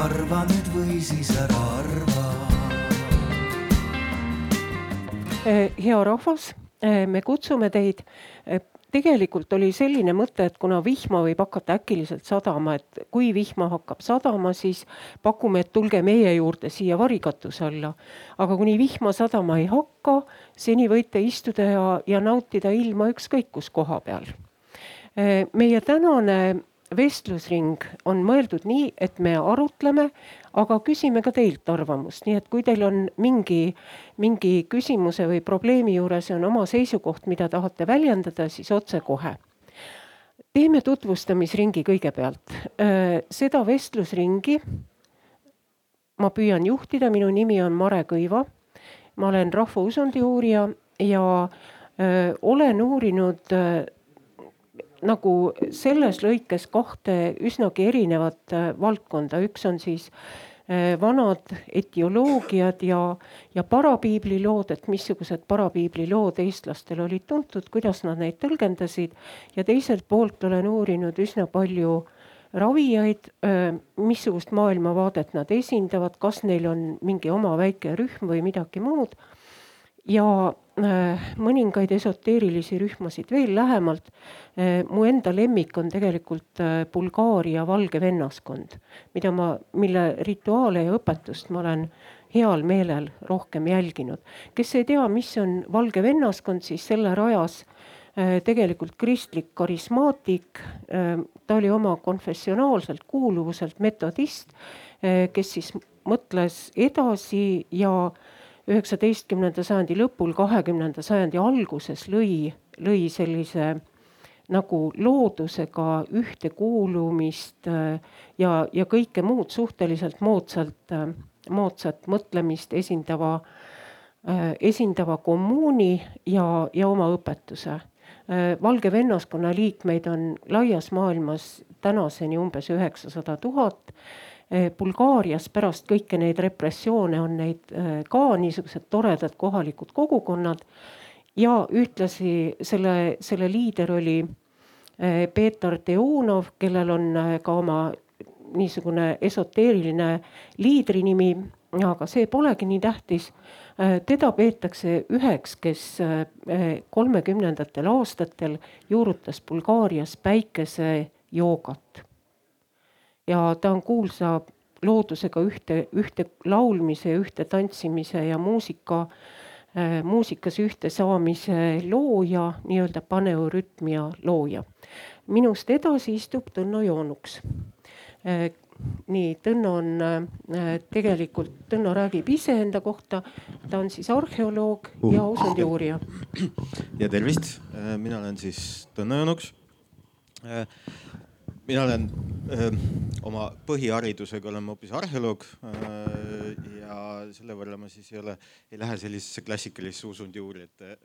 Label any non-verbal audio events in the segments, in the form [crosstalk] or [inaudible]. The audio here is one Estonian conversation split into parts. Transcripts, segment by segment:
arva nüüd või siis ära arva. hea rahvas, me kutsume teid tegelikult oli selline mõte, et kuna vihma võib hakata äkiliselt sadama, et kui vihma hakkab sadama, siis pakume, et tulge meie juurde siia varikatuse alla. aga kuni vihma sadama ei hakka, seni võite istuda ja, ja nautida ilma ükskõik kus koha peal. meie tänane vestlusring on mõeldud nii, et me arutleme, aga küsime ka teilt arvamust, nii et kui teil on mingi, mingi küsimuse või probleemi juures on oma seisukoht, mida tahate väljendada, siis otsekohe. teeme tutvustamisringi kõigepealt. seda vestlusringi ma püüan juhtida, minu nimi on Mare Kõiva. ma olen rahvausundi uurija ja öö, olen uurinud öö, nagu selles lõikes kahte üsnagi erinevat äh, valdkonda, üks on siis äh, vanad etioloogiad ja, ja parapiibli lood, et missugused parapiibli lood eestlastel olid tuntud, kuidas nad neid tõlgendasid. ja teiselt poolt olen uurinud üsna palju ravijaid, äh, missugust maailmavaadet nad esindavad, kas neil on mingi oma väike rühm või midagi muud. ja mõningaid esoteerilisi rühmasid veel lähemalt. Äh, mu enda lemmik on tegelikult äh, Bulgaaria valge vennaskond, mida ma, mille rituaale ja õpetust ma olen heal meelel rohkem jälginud. kes ei tea, mis on valge vennaskond, siis selle rajas tegelikult kristlik karismaatik. ta oli oma konfessionaalselt kuuluvuselt metodist, kes siis mõtles edasi ja üheksateistkümnenda sajandi lõpul, kahekümnenda sajandi alguses lõi, lõi sellise nagu loodusega ühtekuulumist äh, ja, ja kõike muud suhteliselt moodsalt, äh, moodsat mõtlemist esindava, äh, esindava kommuuni ja, ja oma õpetuse. Valge vennaskonna liikmeid on laias maailmas tänaseni umbes üheksasada tuhat Bulgaarias pärast kõiki neid repressioone on neid eh, ka niisugused toredad kohalikud kogukonnad. ja ühtlasi selle, selle liider oli eh, Peeter Teunov, kellel on ka oma niisugune esoteeriline liidrinimi, aga see polegi nii tähtis. teda peetakse üheks, kes kolmekümnendatel aastatel juurutas Bulgaarias päikesejoogat ja ta on kuulsa loodusega ühte, ühte laulmise, ühte tantsimise ja muusika äh,, muusikas ühte saamise looja, nii-öelda paneorütmia looja. minust edasi istub Tõnno Joonuks äh,. nii, Tõnno on äh, tegelikult, Tõnno räägib iseenda kohta, ta on siis arheoloog uh. ja usundi uurija. ja tervist, mina olen siis Tõnno Joonuks mina olen öö, oma põhiharidusega olen ma hoopis arheoloog öö, ja selle võrra ma siis ei ole, ei lähe sellisesse klassikalisse usundi uurijate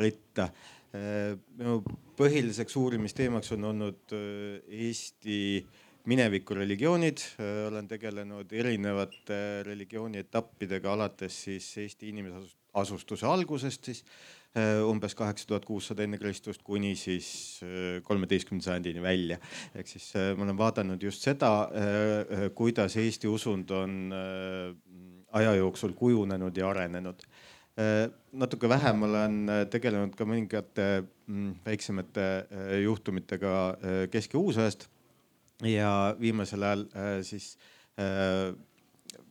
ritta. minu põhiliseks uurimisteemaks on olnud Eesti mineviku religioonid, olen tegelenud erinevate religiooni etappidega alates siis Eesti inimeseasustuse algusest siis Äh, umbes kaheksa tuhat kuussada enne Kristust kuni siis äh, kolmeteistkümnenda sajandini välja. ehk siis äh, ma olen vaadanud just seda, kuidas Eesti usund on aja jooksul kujunenud ja arenenud natuke vähem olen tegelenud ka mõningate mm, väiksemate juhtumitega kesk- ja uusajast. ja viimasel ajal siis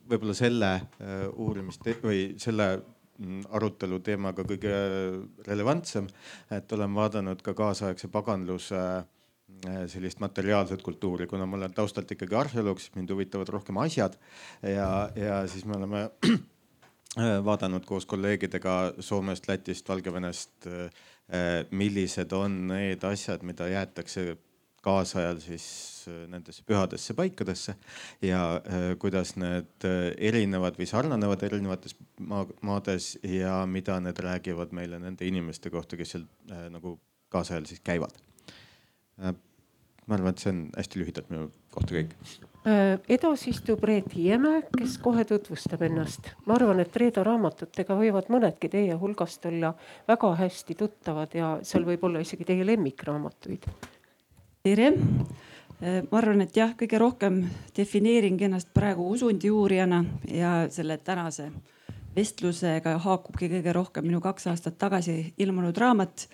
võib-olla selle uurimist või selle arutelu teemaga kõige relevantsem, et olen vaadanud ka kaasaegse paganluse äh, sellist materiaalset kultuuri, kuna ma olen taustalt ikkagi arheoloog, siis mind huvitavad rohkem asjad. Ja, ja siis me oleme [clears throat] vaadanud koos kolleegidega Soomest, Lätist, Valgevenest, äh, millised on need asjad, mida jäetakse kaasajal siis äh, nendesse pühadesse paikadesse ja äh, kuidas need äh, erinevad või sarnanevad erinevates maades ja mida need räägivad meile nende inimeste kohta, kes seal nagu kaasajal siis käivad. ma arvan, et see on hästi lühidalt minu kohta kõik. edasi istub Reet Hiiemäe, kes kohe tutvustab ennast. ma arvan, et Reeda raamatutega võivad mõnedki teie hulgast olla väga hästi tuttavad ja seal võib olla isegi teie lemmikraamatuid tere, ma arvan, et jah, kõige rohkem defineeringi ennast praegu usundi uurijana ja selle tänase vestlusega haakubki kõige rohkem minu kaks aastat tagasi ilmunud raamat,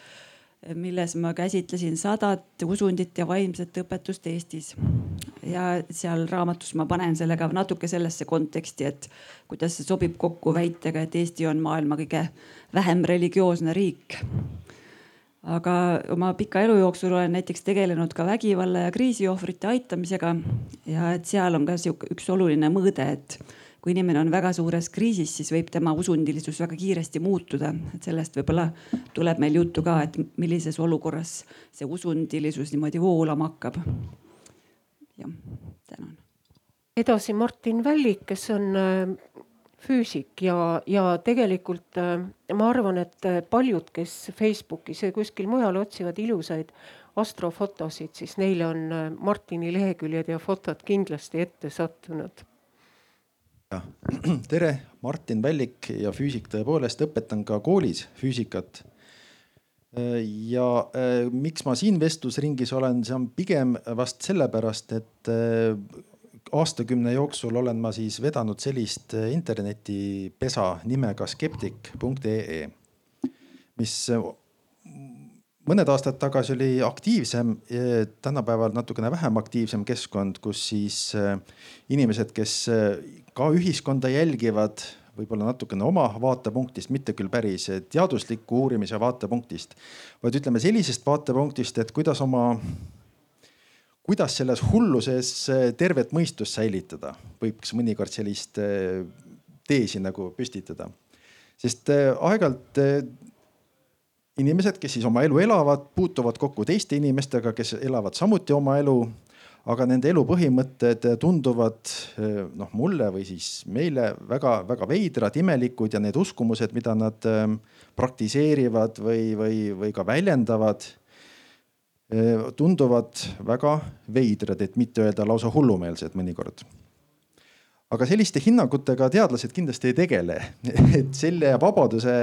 milles ma käsitlesin sadat usundit ja vaimset õpetust Eestis. ja seal raamatus ma panen selle ka natuke sellesse konteksti, et kuidas see sobib kokku väitega, et Eesti on maailma kõige vähem religioosne riik aga oma pika elu jooksul olen näiteks tegelenud ka vägivalla ja kriisiohvrite aitamisega ja et seal on ka sihuke üks oluline mõõde, et kui inimene on väga suures kriisis, siis võib tema usundilisus väga kiiresti muutuda, et sellest võib-olla tuleb meil juttu ka, et millises olukorras see usundilisus niimoodi voolama hakkab. jah, tänan. edasi Martin Vällik, kes on äh, füüsik ja, ja tegelikult äh, ma arvan, et äh, paljud, kes Facebookis ja kuskil mujal otsivad ilusaid astrofotosid, siis neile on äh, Martini leheküljed ja fotod kindlasti ette sattunud. [clears throat] tere, Martin Vällik ja füüsik, tõepoolest õpetan ka koolis füüsikat. ja miks ma siin vestlusringis olen, see on pigem vast sellepärast, et aastakümne jooksul olen ma siis vedanud sellist äh, internetipesa nimega skeptik.ee, mis äh, mõned aastad tagasi oli aktiivsem, tänapäeval natukene vähem aktiivsem keskkond, kus siis inimesed, kes ka ühiskonda jälgivad, võib-olla natukene oma vaatepunktist, mitte küll päris teadusliku uurimise vaatepunktist, vaid ütleme sellisest vaatepunktist, et kuidas oma kuidas selles hulluses äh, tervet mõistust säilitada, võiks mõnikord sellist äh, teesi nagu püstitada. sest äh, aeg-ajalt inimesed, kes siis oma elu elavad, puutuvad kokku teiste inimestega, kes elavad samuti oma elu. aga nende elu põhimõtted tunduvad noh, mulle või siis meile väga-väga veidrad, imelikud ja need uskumused, mida nad praktiseerivad või, või, või ka väljendavad tunduvad väga veidrad, et mitte öelda lausa hullumeelsed mõnikord. aga selliste hinnangutega teadlased kindlasti ei tegele, [laughs] et selle vabaduse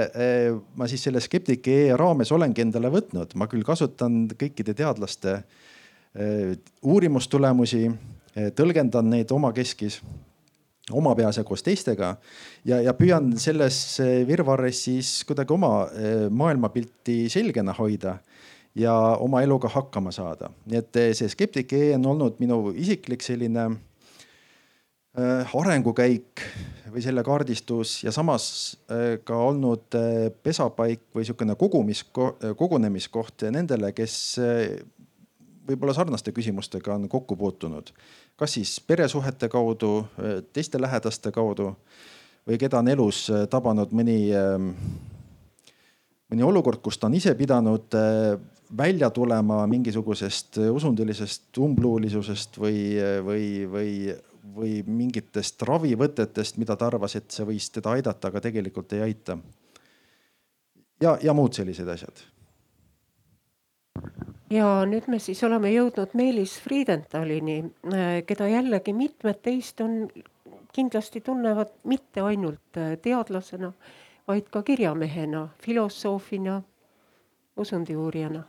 ma siis selle skeptiki raames olengi endale võtnud, ma küll kasutan kõikide teadlaste uurimustulemusi, tõlgendan neid omakeskis oma peas ja koos teistega ja, ja püüan selles virvarres siis kuidagi oma maailmapilti selgena hoida ja oma eluga hakkama saada. nii et eh, see skeptik E on olnud minu isiklik selline äh, arengukäik või selle kaardistus ja samas äh, ka olnud pesapaik või sihukene kogumis, kogunemiskoht nendele, kes võib-olla sarnaste küsimustega on kokku puutunud. kas siis peresuhete kaudu, teiste lähedaste kaudu või keda on elus tabanud mõni mõni olukord, kus ta on ise pidanud välja tulema mingisugusest usundilisest umbluulisusest või, või, või, või mingitest ravivõtetest, mida ta arvas, et see võis teda aidata, aga tegelikult ei aita. ja, ja muud sellised asjad. ja nüüd me siis oleme jõudnud Meelis Friedenthalini, keda jällegi mitmed teist on, kindlasti tunnevad mitte ainult teadlasena, vaid ka kirjamehena, filosoofina usundiuurijana?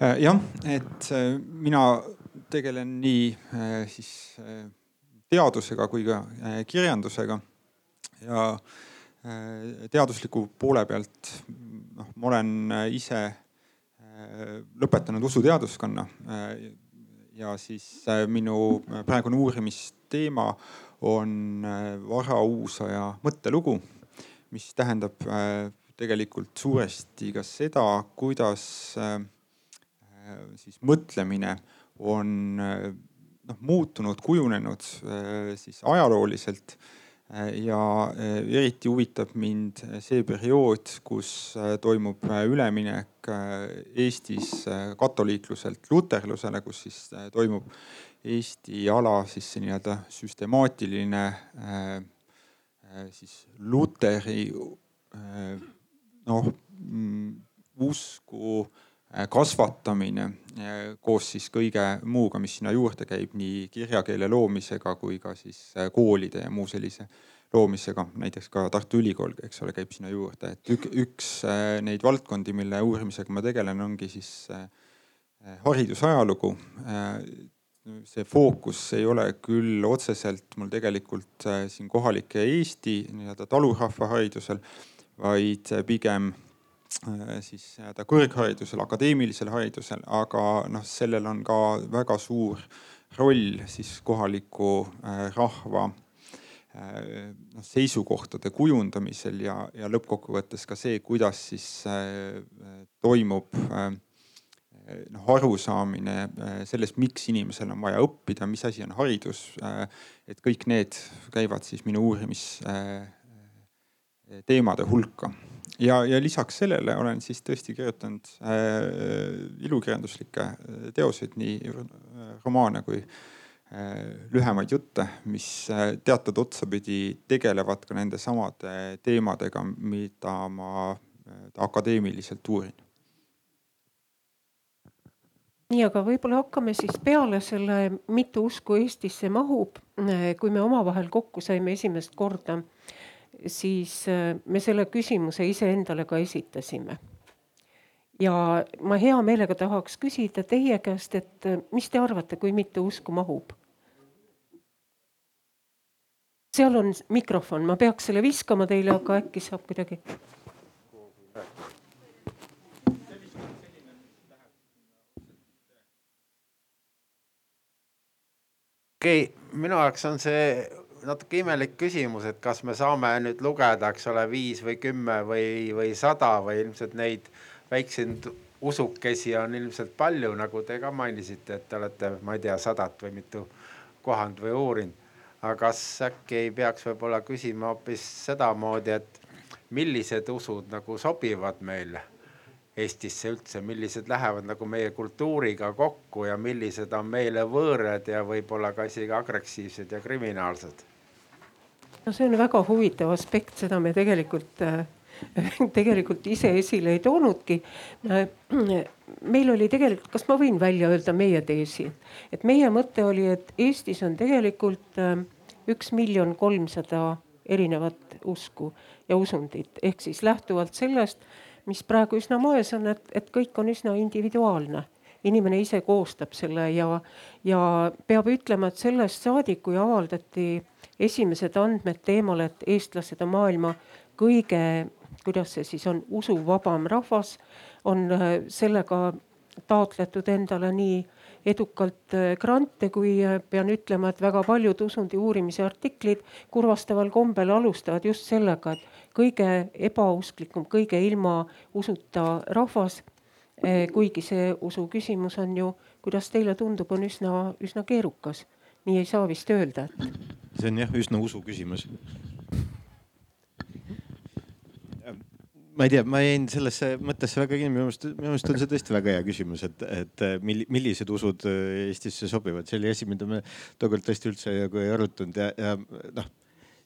Äh, jah, et äh, mina tegelen nii äh, siis teadusega kui ka kirjandusega ja teadusliku poole pealt noh, ma olen ise lõpetanud usuteaduskonna ja siis minu praegune uurimisteema on varauusaja mõttelugu mis tähendab äh, tegelikult suuresti ka seda, kuidas äh, äh, siis mõtlemine on noh muutunud, kujunenud siis ajalooliselt. Ja eriti huvitab mind see periood, kus toimub üleminek Eestis katoliikluselt luterlusele, kus siis toimub Eesti ala siis nii-öelda süstemaatiline siis Luteri äh, noh mm, usku äh, kasvatamine koos siis kõige muuga, mis sinna juurde käib, nii kirjakeele loomisega kui ka siis koolide ja muu sellise loomisega, näiteks ka Tartu Ülikool, eks ole, käib sinna juurde, et ük, üks neid valdkondi, mille uurimisega ma tegelen, ongi siis haridusajalugu see fookus ei ole küll otseselt mul tegelikult siin kohalike Eesti nii-öelda talurahva haridusel, vaid pigem siis nii-öelda kõrgharidusel, akadeemilisel haridusel, aga noh, sellel on ka väga suur roll siis kohaliku rahva noh, seisukohtade kujundamisel ja, ja lõppkokkuvõttes ka see, kuidas siis toimub noh, arusaamine sellest, miks inimesel on vaja õppida, mis asi on haridus. et kõik need käivad siis minu uurimisteemade hulka ja, ja lisaks sellele olen siis tõesti kirjutanud äh, ilukirjanduslikke teoseid, nii romaane kui äh, lühemaid jutte, mis äh, teatud otsapidi tegelevad ka nende samade teemadega, mida ma äh, akadeemiliselt uurin nii, aga võib-olla hakkame siis peale selle, mitu usku Eestisse mahub. kui me omavahel kokku saime esimest korda, siis äh, me selle küsimuse iseendale ka esitasime. ja ma hea meelega tahaks küsida teie käest, et äh, mis te arvate, kui mitu usku mahub? seal on mikrofon, ma peaks selle viskama teile, aga äkki saab kuidagi okei okay,, minu jaoks on see natuke imelik küsimus, et kas me saame nüüd lugeda, eks ole, viis või kümme või, või sada või ilmselt neid väikseid usukesi on ilmselt palju, nagu te ka mainisite, et te olete, ma ei tea, sadat või mitu kohanud või uurinud. aga kas äkki ei peaks võib-olla küsima hoopis sedamoodi, et millised usud nagu sobivad meile Eestisse üldse, millised lähevad nagu meie kultuuriga kokku ja millised on meile võõrad ja võib-olla ka isegi agressiivsed ja kriminaalsed? no see on väga huvitav aspekt, seda me tegelikult äh, [laughs] tegelikult ise esile ei toonudki. [clears throat] meil oli tegelikult, kas ma võin välja öelda meie teesi, et meie mõte oli, et Eestis on tegelikult äh, üks miljon kolmsada erinevat usku ja usundit, ehk siis lähtuvalt sellest mis praegu üsna moes on, et, et kõik on üsna individuaalne. inimene ise koostab selle ja, ja peab ütlema, et sellest saadik, kui avaldati esimesed andmed teemal, et eestlased on maailma kõige, kuidas see siis on, usuvabam rahvas, on äh, sellega taotletud endale nii edukalt äh, grante, kui äh, pean ütlema, et väga paljud usundi uurimise artiklid kurvastaval kombel alustavad just sellega, et kõige ebausklikum, kõige ilma usuta rahvas. Eh, kuigi see usu küsimus on ju, kuidas teile tundub, on üsna, üsna keerukas. nii ei saa vist öelda, et. see on jah, üsna usu küsimus ma ei tea, ma jäin sellesse mõttesse väga kinni, minu meelest, minu meelest on see tõesti väga hea küsimus, et, et millised usud Eestisse sobivad, see oli asi, mida me tookord tõesti üldse nagu ei arutanud ja, ja noh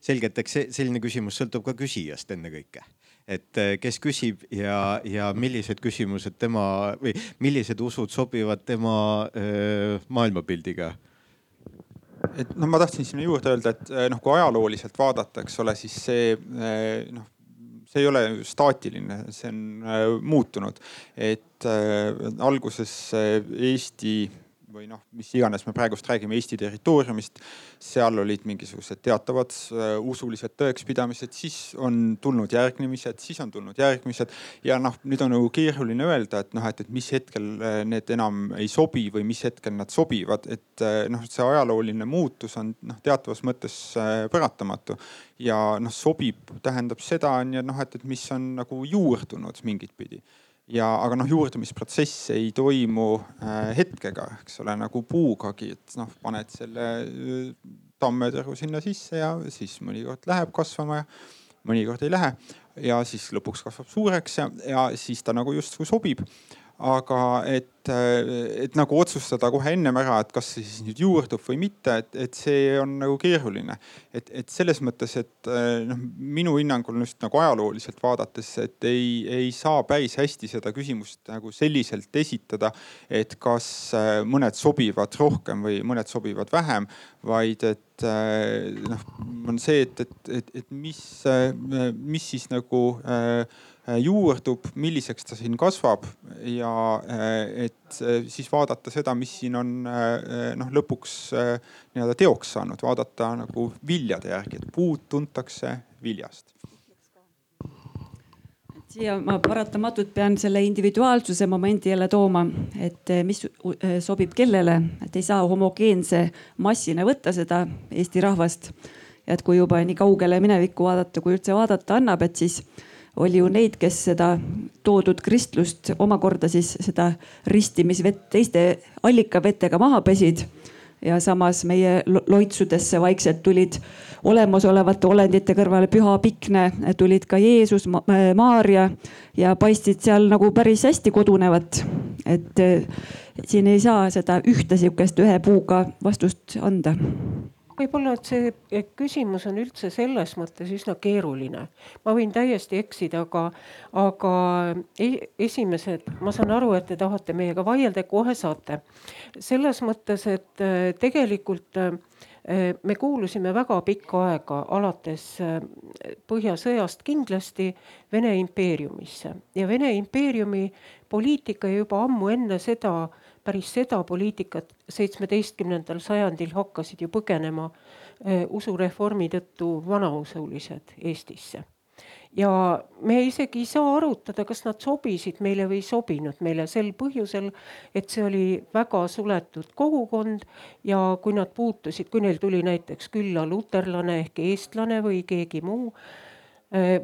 selge, et eks selline küsimus sõltub ka küsijast ennekõike. et äh, kes küsib ja, ja millised küsimused tema või millised usud sobivad tema öö, äh, maailmapildiga et noh, ma tahtsin sinna juurde öelda, et äh, noh, kui ajalooliselt vaadata, eks ole, siis see noh, see ei ole staatiline, see on muutunud, et alguses Eesti või noh, mis iganes me praegust räägime Eesti territooriumist, seal olid mingisugused teatavad uh, usulised tõekspidamised, siis on tulnud järgnemised, siis on tulnud järgmised. Ja noh, nüüd on nagu keeruline öelda, et noh, et, et mis hetkel äh, need enam ei sobi või mis hetkel nad sobivad, et uh, noh, see ajalooline muutus on noh, teatavas mõttes paratamatu. Ja noh, sobib tähendab seda on ju noh, et, et mis on nagu juurdunud mingit pidi ja, aga noh, juurdumisprotsess ei toimu äh, hetkega, eks ole, nagu puugagi, et noh, paned selle äh, tammetõrgu sinna sisse ja siis mõnikord läheb kasvama ja mõnikord ei lähe. ja siis lõpuks kasvab suureks ja, ja siis ta nagu justkui sobib. Aga et, et nagu otsustada kohe ennem ära, et kas see siis nüüd juurdub või mitte, et, et see on nagu keeruline. et, et selles mõttes, et noh, minu hinnangul just nagu ajalooliselt vaadates, et ei, ei saa päris hästi seda küsimust nagu selliselt esitada, et kas mõned sobivad rohkem või mõned sobivad vähem, vaid et noh, on see, et, et, et, et mis, mis siis nagu äh, Äh, juurdub, milliseks ta siin kasvab ja äh, et äh, siis vaadata seda, mis siin on noh, lõpuks nii-öelda teoks saanud, vaadata nagu viljade järgi, et puud tuntakse viljast. Siia ma paratamatult pean selle individuaalsuse momendi jälle tooma, et mis sobib kellele, et ei saa homogeense massina võtta seda Eesti rahvast. et kui juba nii kaugele minevikku vaadata, kui üldse vaadata annab, et siis oli ju neid, kes seda toodud kristlust omakorda siis seda ristimisvett teiste allikavetega maha pesid. ja samas meie loitsudesse vaikselt tulid olemasolevate olendite kõrvale püha Pikne, tulid ka Jeesus, Maarja ja paistsid seal nagu päris hästi kodunevat. et siin ei saa seda ühte sihukest ühe puuga vastust anda võib-olla, et see küsimus on üldse selles mõttes üsna keeruline. ma võin täiesti eksida, aga, aga e-, esimesed, ma saan aru, et te tahate meiega vaielda, kohe saate. selles mõttes, et äh, tegelikult äh, me kuulusime väga pikka aega, alates äh, Põhjasõjast kindlasti Vene impeeriumisse ja Vene impeeriumi poliitika juba ammu enne seda päris seda poliitikat seitsmeteistkümnendal sajandil hakkasid ju põgenema eh, usureformi tõttu vanausulised Eestisse. ja me isegi ei saa arutada, kas nad sobisid meile või ei sobinud meile sel põhjusel, et see oli väga suletud kogukond ja kui nad puutusid, kui neil tuli näiteks külla luterlane ehk eestlane või keegi muu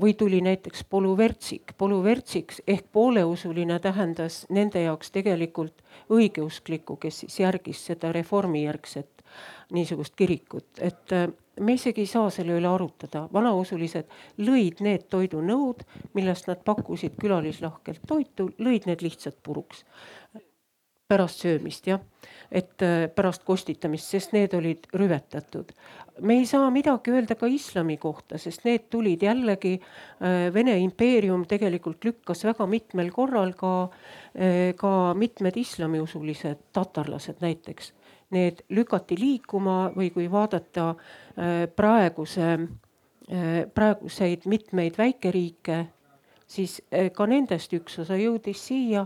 või tuli näiteks polüvertsik. polüvertsiks ehk pooleusuline tähendas nende jaoks tegelikult õigeusklikku, kes siis järgis seda reformijärgset niisugust kirikut, et äh, me isegi ei saa selle üle arutada. vanausulised lõid need toidunõud, millest nad pakkusid külalislahkelt toitu, lõid need lihtsalt puruks pärast söömist jah, et äh, pärast kostitamist, sest need olid rüvetatud. me ei saa midagi öelda ka islami kohta, sest need tulid jällegi, äh, Vene impeerium tegelikult lükkas väga mitmel korral ka, äh, ka mitmed islamiusulised tatarlased näiteks. Need lükati liikuma või kui vaadata praeguse, praeguseid mitmeid väikeriike, siis ka nendest üks osa jõudis siia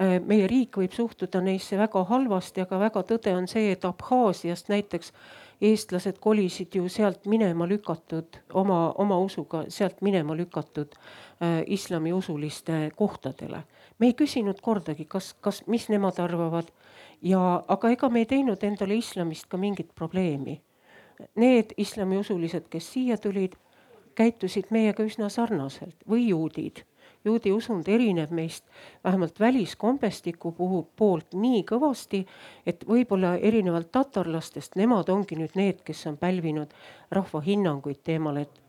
meie riik võib suhtuda neisse väga halvasti, aga väga tõde on see, et Abhaasiast näiteks eestlased kolisid ju sealt minema lükatud oma, oma usuga sealt minema lükatud äh, islamiusuliste kohtadele. me ei küsinud kordagi, kas, kas, mis nemad arvavad ja, aga ega me ei teinud endale islamist ka mingit probleemi. Need islamiusulised, kes siia tulid, käitusid meiega üsna sarnaselt või juudid juudi usund erineb meist vähemalt väliskombestiku puhul poolt nii kõvasti, et võib-olla erinevalt tatarlastest, nemad ongi nüüd need, kes on pälvinud rahva hinnanguid teemal, et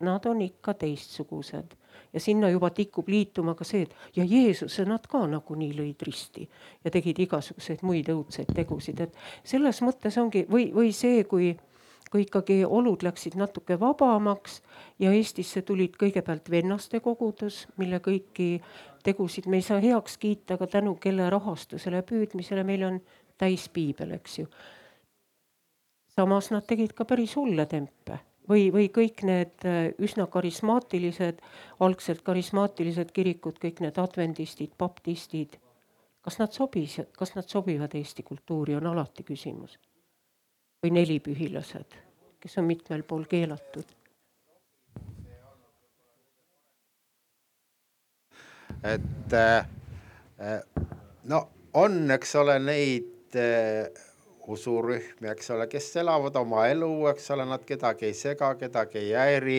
nad on ikka teistsugused. Ja sinna juba tikub liituma ka see, et ja Jeesuse nad ka nagunii lõid risti ja tegid igasuguseid muid õudseid tegusid, et selles mõttes ongi või, või see, kui kui ikkagi olud läksid natuke vabamaks ja Eestisse tulid kõigepealt vennaste kogudus, mille kõiki tegusid me ei saa heaks kiita, aga tänu kelle rahastusele, püüdmisele meil on täis piibel, eks ju. samas nad tegid ka päris hulle tempe või, või kõik need äh, üsna karismaatilised, algselt karismaatilised kirikud, kõik need adventistid, baptistid. kas nad sobis, kas nad sobivad Eesti kultuuri, on alati küsimus või nelipühilased, kes on mitmel pool keelatud. et äh, no on, eks ole, neid äh, usurühmi, eks ole, kes elavad oma elu, eks ole, nad kedagi ei sega, kedagi ei häiri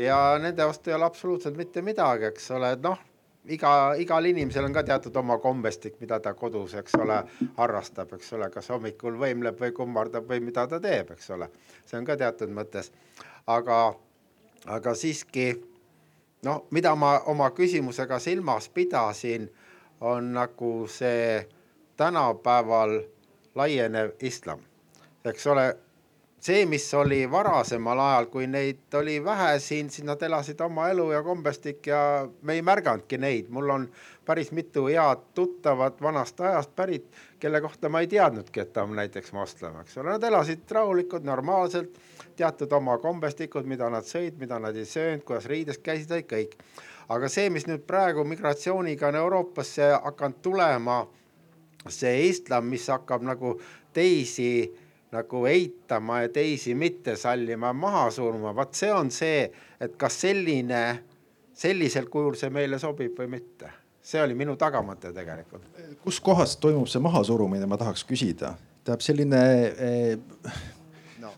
ja nende vastu ei ole absoluutselt mitte midagi, eks ole, noh iga, igal inimesel on ka teatud oma kombestik, mida ta kodus, eks ole, harrastab, eks ole, kas hommikul võimleb või kummardab või mida ta teeb, eks ole. see on ka teatud mõttes, aga, aga siiski noh, mida ma oma küsimusega silmas pidasin, on nagu see tänapäeval laienev islam. eks ole, see, mis oli varasemal ajal, kui neid oli vähe siin, siis nad elasid oma elu ja kombestik ja me ei märganudki neid. mul on päris mitu head tuttavat vanast ajast pärit, kelle kohta ma ei teadnudki, et ta on näiteks moslem, eks ole, nad elasid rahulikult, normaalselt, teatud oma kombestikud, mida nad sõid, mida nad ei söönud, kuidas riides käisid, olid kõik. aga see, mis nüüd praegu migratsiooniga on Euroopasse hakanud tulema, see islam, mis hakkab nagu teisi nagu eitama ja teisi mitte sallima, maha suruma, vaat see on see, et kas selline, sellisel kujul see meile sobib või mitte see oli minu tagamõte tegelikult. kus kohas toimub see mahasurumine, ma tahaks küsida. tähendab selline eh, no.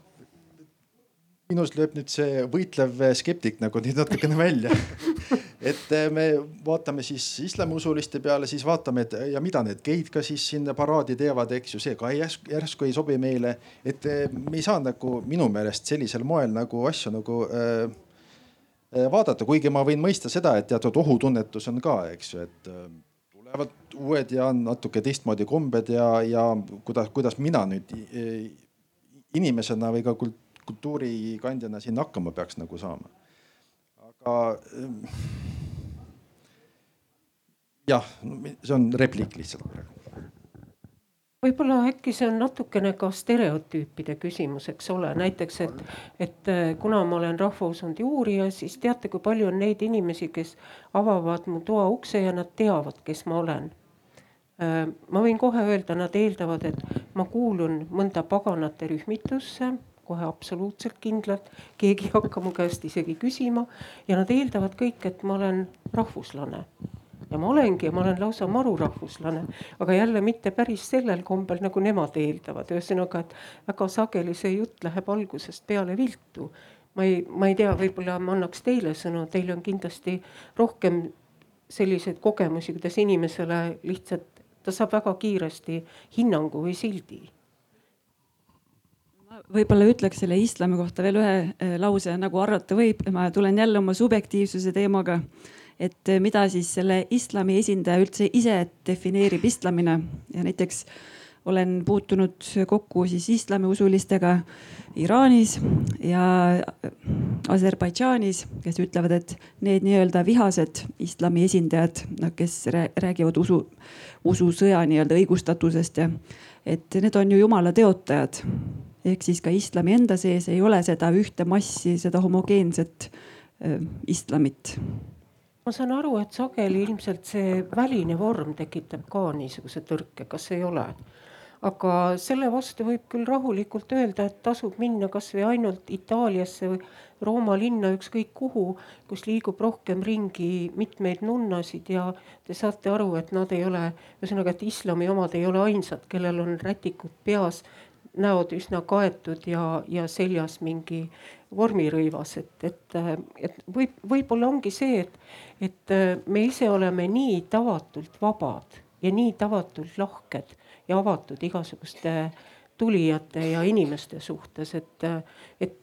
minus lööb nüüd see võitlev skeptik nagu nüüd natukene välja [laughs] et eh, me vaatame siis islamiusuliste peale, siis vaatame, et ja mida need geid ka siis sinna paraadi teevad, eks ju, see ka järsku, järsku ei sobi meile. et eh, me ei saa nagu minu meelest sellisel moel nagu asju nagu äh, vaadata, kuigi ma võin mõista seda, et teatud ohutunnetus on ka, eks ju, et äh, tulevad uued ja natuke teistmoodi kombed ja, ja kuidas, kuidas mina nüüd inimesena või ka kultuurikandjana siin hakkama peaks nagu saama. Aga jah, see on repliik lihtsalt praegu. Võib-olla äkki see on natukene ka stereotüüpide küsimus, eks ole, näiteks, et, et äh, kuna ma olen rahvausundi uurija, siis teate, kui palju on neid inimesi, kes avavad mu toa ukse ja nad teavad, kes ma olen. Äh, ma võin kohe öelda, nad eeldavad, et ma kuulun mõnda paganate rühmitusse, kohe absoluutselt kindlalt, keegi ei hakka mu käest isegi küsima. Ja nad eeldavad kõik, et ma olen rahvuslane. Ja ma olengi ja ma olen lausa marurahvuslane, aga jälle mitte päris sellel kombel, nagu nemad eeldavad, ühesõnaga, et väga sageli see jutt läheb algusest peale viltu. ma ei, ma ei tea, võib-olla ma annaks teile sõnu, teil on kindlasti rohkem selliseid kogemusi, kuidas inimesele lihtsalt, ta saab väga kiiresti hinnangu või sildi võib-olla ütleks selle islami kohta veel ühe eh, lause, nagu arvata võib, ma tulen jälle oma subjektiivsuse teemaga et eh, mida siis selle islami esindaja üldse ise defineerib islamina ja näiteks olen puutunud kokku siis islamiusulistega Iraanis ja Aserbaidžaanis, kes ütlevad, et need nii-öelda vihased islami esindajad, noh, kes räägivad usu, ususõja nii-öelda õigustatusest ja et need on ju jumala teotajad. Ehk siis ka islami enda sees ei ole seda ühte massi, seda homogeenset islamit ma saan aru, et sageli ilmselt see väline vorm tekitab ka niisuguse tõrke, kas ei ole? aga selle vastu võib küll rahulikult öelda, et tasub minna kasvõi ainult Itaaliasse või Rooma linna, ükskõik kuhu, kus liigub rohkem ringi mitmeid nunnasid ja te saate aru, et nad ei ole, ühesõnaga, et islami omad ei ole ainsad, kellel on rätikud peas, näod üsna kaetud ja, ja seljas mingi vormirõivas, et, et, et võib, võib-olla ongi see, et, et me ise oleme nii tavatult vabad ja nii tavatult lahked ja avatud igasuguste tulijate ja inimeste suhtes, et, et.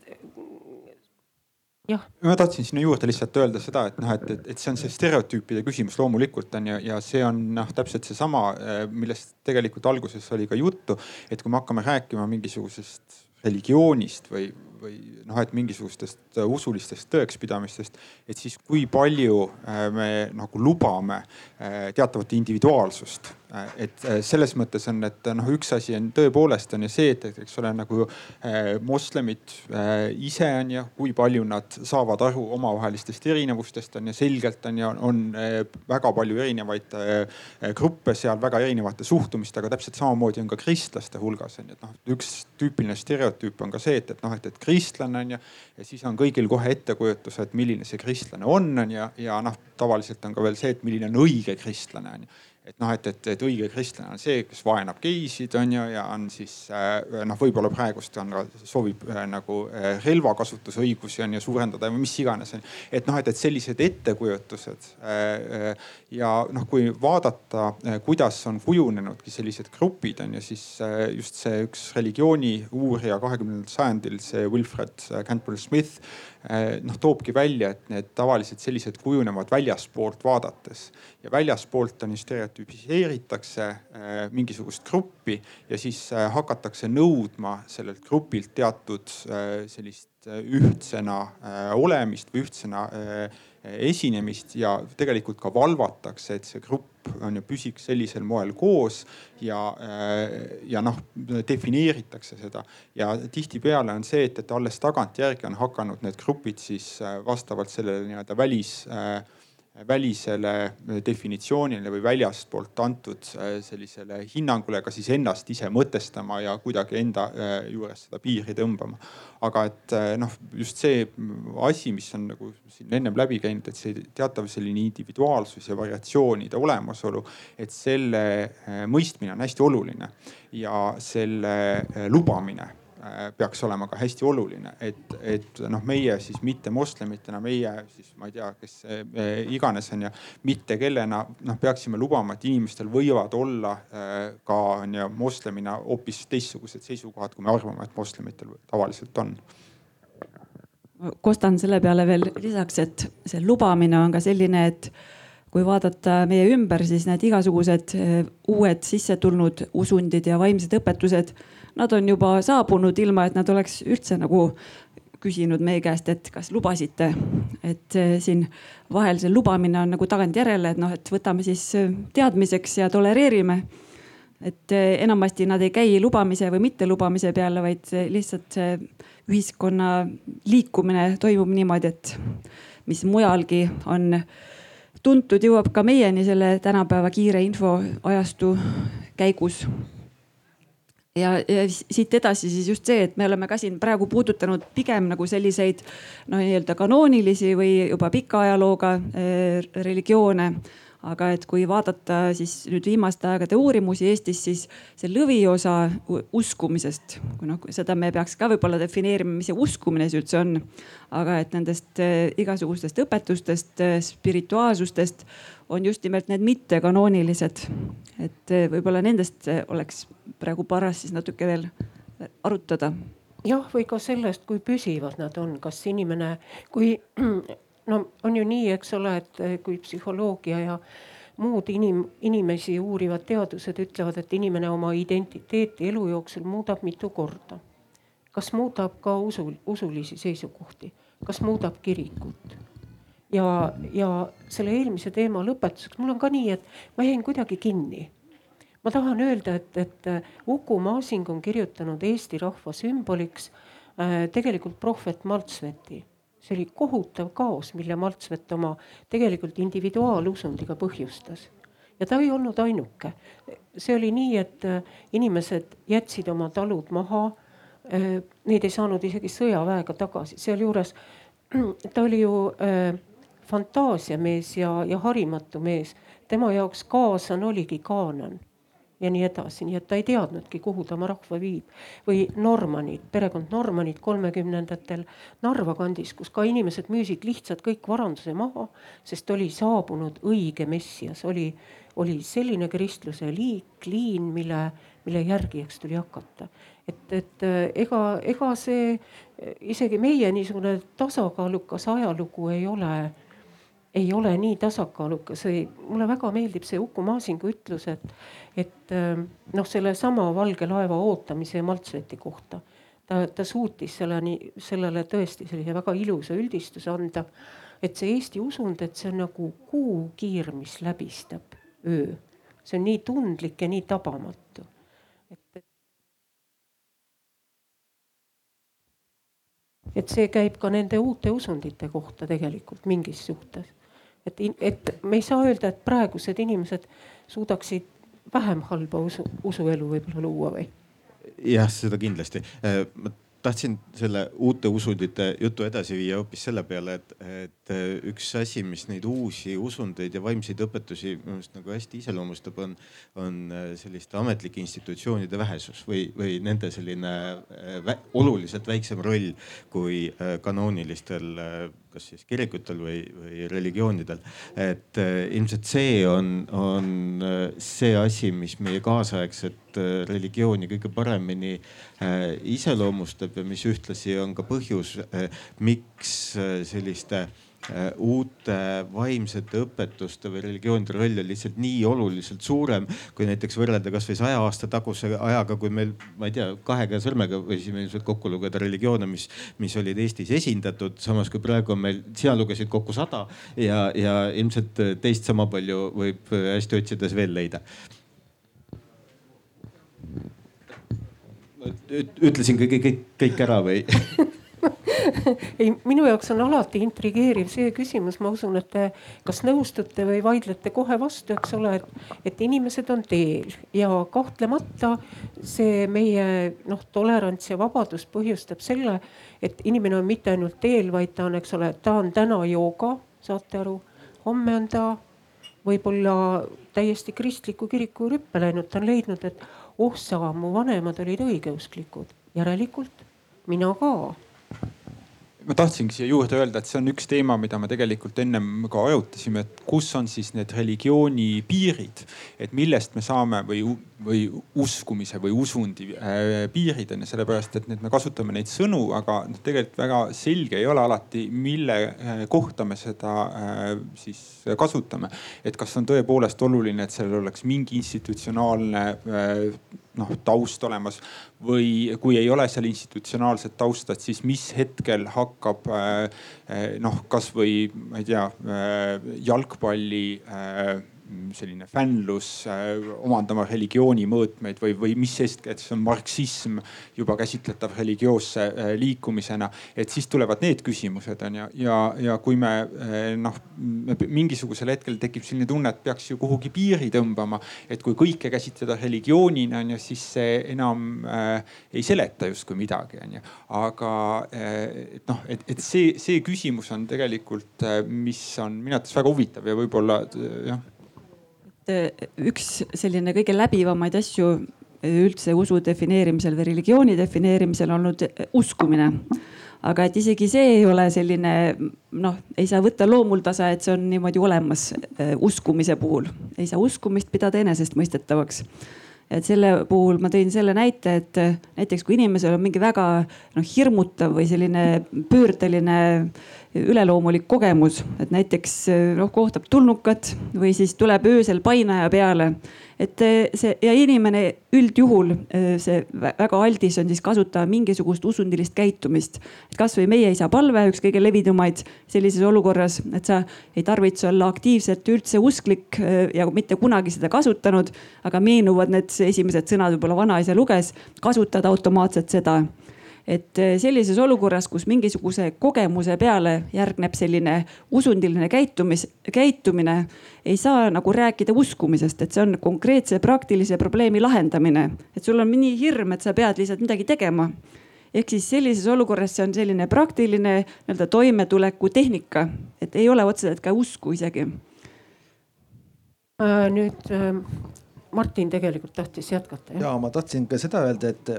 Ma tahtsin sinna juurde lihtsalt öelda seda, et noh, et, et, et see on see stereotüüpide küsimus loomulikult on ju, ja see on noh, täpselt seesama, millest tegelikult alguses oli ka juttu, et kui me hakkame rääkima mingisugusest religioonist või, või noh, et mingisugustest äh, usulistest tõekspidamistest, et siis kui palju äh, me nagu lubame äh, teatavat individuaalsust. Et selles mõttes on, et noh, üks asi on tõepoolest on ju see, et, eks ole nagu moslemid ise on ju, kui palju nad saavad aru omavahelistest erinevustest on ju selgelt on ju, on väga palju erinevaid gruppe seal, väga erinevate suhtumistega, täpselt samamoodi on ka kristlaste hulgas on ju, et noh, üks tüüpiline stereotüüp on ka see, et, et noh, et, et kristlane on ju ja siis on kõigil kohe ettekujutus, et milline see kristlane on, on ju, ja noh, tavaliselt on ka veel see, et milline on õige kristlane on ju et noh, et, et, et õige kristlane on see, kes vaenab geisid, on ju, ja on siis äh, noh, võib-olla praegust on ka soovib äh, nagu äh, relvakasutusõigusi on ju suurendada või mis iganes. et noh, et, et sellised ettekujutused ja noh, kui vaadata, kuidas on kujunenudki sellised grupid on ju, siis just see üks religiooni uurija kahekümnendal sajandil, see Wilfred Cantwell Smith noh, toobki välja, et need tavaliselt sellised kujunevad väljaspoolt vaadates. Ja väljaspoolt on ju stereotüüp tüüpiseeritakse mingisugust gruppi ja siis hakatakse nõudma sellelt grupilt teatud sellist ühtsena olemist või ühtsena esinemist ja tegelikult ka valvatakse, et see grupp on ju püsiks sellisel moel koos ja, ja noh, defineeritakse seda. ja tihtipeale on see, et, et alles tagantjärgi on hakanud need grupid siis vastavalt sellele nii-öelda välis äh, välisele definitsioonile või väljastpoolt antud äh, sellisele hinnangule ka siis ennast ise mõtestama ja kuidagi enda äh, juures seda piiri tõmbama. aga et noh, just see asi, mis on nagu siin ennem läbi käinud, et see teatav selline individuaalsus ja variatsioonide olemasolu, et selle mõistmine on hästi oluline ja selle lubamine peaks olema ka hästi oluline, et, et noh, meie siis mitte moslemitena, meie siis ma ei tea, kes äh, iganes on ju, mitte kellena noh, peaksime lubama, et inimestel võivad olla äh, ka on ju moslemina hoopis teistsugused seisukohad, kui me arvame, et moslemitel tavaliselt on. Kostan selle peale veel lisaks, et see lubamine on ka selline, et kui vaadata meie ümber, siis need igasugused uued sisse tulnud usundid ja vaimsed õpetused nad on juba saabunud, ilma et nad oleks üldse nagu küsinud meie käest, et kas lubasite. et eh, siin vahel see lubamine on nagu tagantjärele, et noh, et võtame siis eh, teadmiseks ja tolereerime. et eh, enamasti nad ei käi lubamise või mittelubamise peale, vaid lihtsalt ühiskonna liikumine toimub niimoodi, et mis mujalgi on tuntud, jõuab ka meieni selle tänapäeva kiire infoajastu käigus ja, ja siit edasi siis just see, et me oleme ka siin praegu puudutanud pigem nagu selliseid noh, nii-öelda kanoonilisi või juba pika ajalooga eh, religioone aga et kui vaadata siis nüüd viimaste aegade uurimusi Eestis, siis see lõviosa uskumisest, kui noh, seda me peaks ka võib-olla defineerima, mis see uskumine siis üldse on. aga et nendest eh, igasugustest õpetustest, eh, spirituaalsustest on just nimelt need mittekanoonilised. et eh, võib-olla nendest oleks praegu paras siis natuke veel arutada jah, või ka sellest, kui püsivad nad on, kas inimene, kui [clears throat] no on ju nii, eks ole, et eh, kui psühholoogia ja muud inim-, inimesi uurivad teadused ütlevad, et inimene oma identiteeti elu jooksul muudab mitu korda. kas muudab ka usu, usulisi seisukohti, kas muudab kirikut? Ja, ja selle eelmise teema lõpetuseks, mul on ka nii, et ma jäin kuidagi kinni. ma tahan öelda, et, et Uku Masing on kirjutanud Eesti rahva sümboliks äh, tegelikult prohvet Maltsveti see oli kohutav kaos, mille Maltsvet oma tegelikult individuaalusundiga põhjustas. ja ta ei olnud ainuke. see oli nii, et äh, inimesed jätsid oma talud maha. Äh, neid ei saanud isegi sõjaväega tagasi, sealjuures [clears throat] ta oli ju äh, fantaasiamees ja, ja harimatu mees. tema jaoks kaasan oligi kaanan ja nii edasi, nii et ta ei teadnudki, kuhu ta oma rahva viib. või Normanid, perekond Normanid kolmekümnendatel Narva kandis, kus ka inimesed müüsid lihtsalt kõik varanduse maha, sest oli saabunud õige messias, oli, oli selline kristluse liik, liin, mille, mille järgijaks tuli hakata. et, et äh, ega, ega see isegi meie niisugune tasakaalukas ajalugu ei ole ei ole nii tasakaalukas või mulle väga meeldib see Uku Masingu ütlus, et, et ähm, noh, sellesama valge laeva ootamise Maltsveti kohta. ta, ta suutis selleni, sellele tõesti sellise väga ilusa üldistuse anda. et see Eesti usund, et see on nagu kuukiir, mis läbistab öö. see on nii tundlik ja nii tabamatu. et et see käib ka nende uute usundite kohta tegelikult mingis suhtes et, et me ei saa öelda, et praegused inimesed suudaksid vähem halba usu, usuelu võib-olla luua või? jah, seda kindlasti. Äh, ma tahtsin selle uute usundite jutu edasi viia hoopis selle peale, et, et äh, üks asi, mis neid uusi usundeid ja vaimseid õpetusi minu meelest nagu hästi iseloomustab, on, on äh, selliste ametlike institutsioonide vähesus või, või nende selline vä oluliselt väiksem roll kui kanoonilistel kas siis kirikutel või, või religioonidel. et äh, ilmselt see on, on äh, see asi, mis meie kaasaegset äh, religiooni kõige paremini iseloomustab ja mis ühtlasi on ka põhjus, miks selliste äh, uute vaimsete õpetuste või religioonide roll on lihtsalt nii oluliselt suurem, kui näiteks võrrelda kasvõi saja aasta taguse ajaga, kui meil, ma ei tea, kahe käe sõrmega võisime ilmselt kokku lugeda religioone, mis, mis olid Eestis esindatud, samas kui praegu on meil, sina lugesid kokku sada ja, ja ilmselt teist sama palju võib hästi otsides veel leida. Ütlesin kõik, kõik, kõik ära või [laughs] ei, minu jaoks on alati intrigeeriv see küsimus, ma usun, et te kas nõustute või vaidlete kohe vastu, eks ole, et, et inimesed on teel. Ja kahtlemata see meie noh, tolerants ja vabadus põhjustab selle, et inimene on mitte ainult teel, vaid ta on, eks ole, ta on täna jooga, saate aru, homme on ta võib-olla täiesti kristliku kiriku rüppe läinud, ta on leidnud, et oh sa, mu vanemad olid õigeusklikud, järelikult mina ka ma tahtsingi siia juurde öelda, et see on üks teema, mida me tegelikult ennem ka arutasime, et kus on siis need religiooni piirid, et millest me saame või, või uskumise või usundi äh, piirid on ju, sellepärast et need, me kasutame neid sõnu, aga noh, tegelikult väga selge ei ole alati, mille äh, kohta me seda äh, siis kasutame. et kas on tõepoolest oluline, et sellel oleks mingi institutsionaalne noh taust olemas või kui ei ole seal institutsionaalset tausta, et siis mis hetkel hakkab noh, kasvõi ma ei tea jalgpalli selline fännlus äh, omandama religiooni mõõtmeid või, või mis eeskätt see on marksism juba käsitletav religioosse äh, liikumisena. et siis tulevad need küsimused on ju ja, ja, ja kui me äh, noh, mingisugusel hetkel tekib selline tunne, et peaks ju kuhugi piiri tõmbama. et kui kõike käsitleda religioonina on ju, siis see enam äh, ei seleta justkui midagi on ju. aga et noh, et, et see, see küsimus on tegelikult, mis on minu arvates väga huvitav ja võib-olla jah et üks selline kõige läbivamaid asju üldse usu defineerimisel või religiooni defineerimisel olnud uskumine. aga et isegi see ei ole selline noh, ei saa võtta loomuldasa, et see on niimoodi olemas uskumise puhul. ei saa uskumist pidada enesestmõistetavaks et selle puhul ma tõin selle näite, et näiteks kui inimesel on mingi väga noh hirmutav või selline pöördeline üleloomulik kogemus, et näiteks noh kohtab tulnukat või siis tuleb öösel painaja peale. et see ja inimene üldjuhul see väga aldis on siis kasutada mingisugust usundilist käitumist. et kasvõi meie isa palve, üks kõige levinumaid sellises olukorras, et sa ei tarvitse olla aktiivselt üldse usklik ja mitte kunagi seda kasutanud. aga meenuvad need esimesed sõnad võib-olla vanaisa luges, kasutad automaatselt seda et eh, sellises olukorras, kus mingisuguse kogemuse peale järgneb selline usundiline käitumis, käitumine, ei saa nagu rääkida uskumisest, et see on konkreetse praktilise probleemi lahendamine. et sul on nii hirm, et sa pead lihtsalt midagi tegema ehk siis sellises olukorras see on selline praktiline nii-öelda toimetuleku tehnika, et ei ole otseselt ka usku isegi. Äh, nüüd äh, Martin tegelikult tahtis jätkata. ja ma tahtsin ka seda öelda, et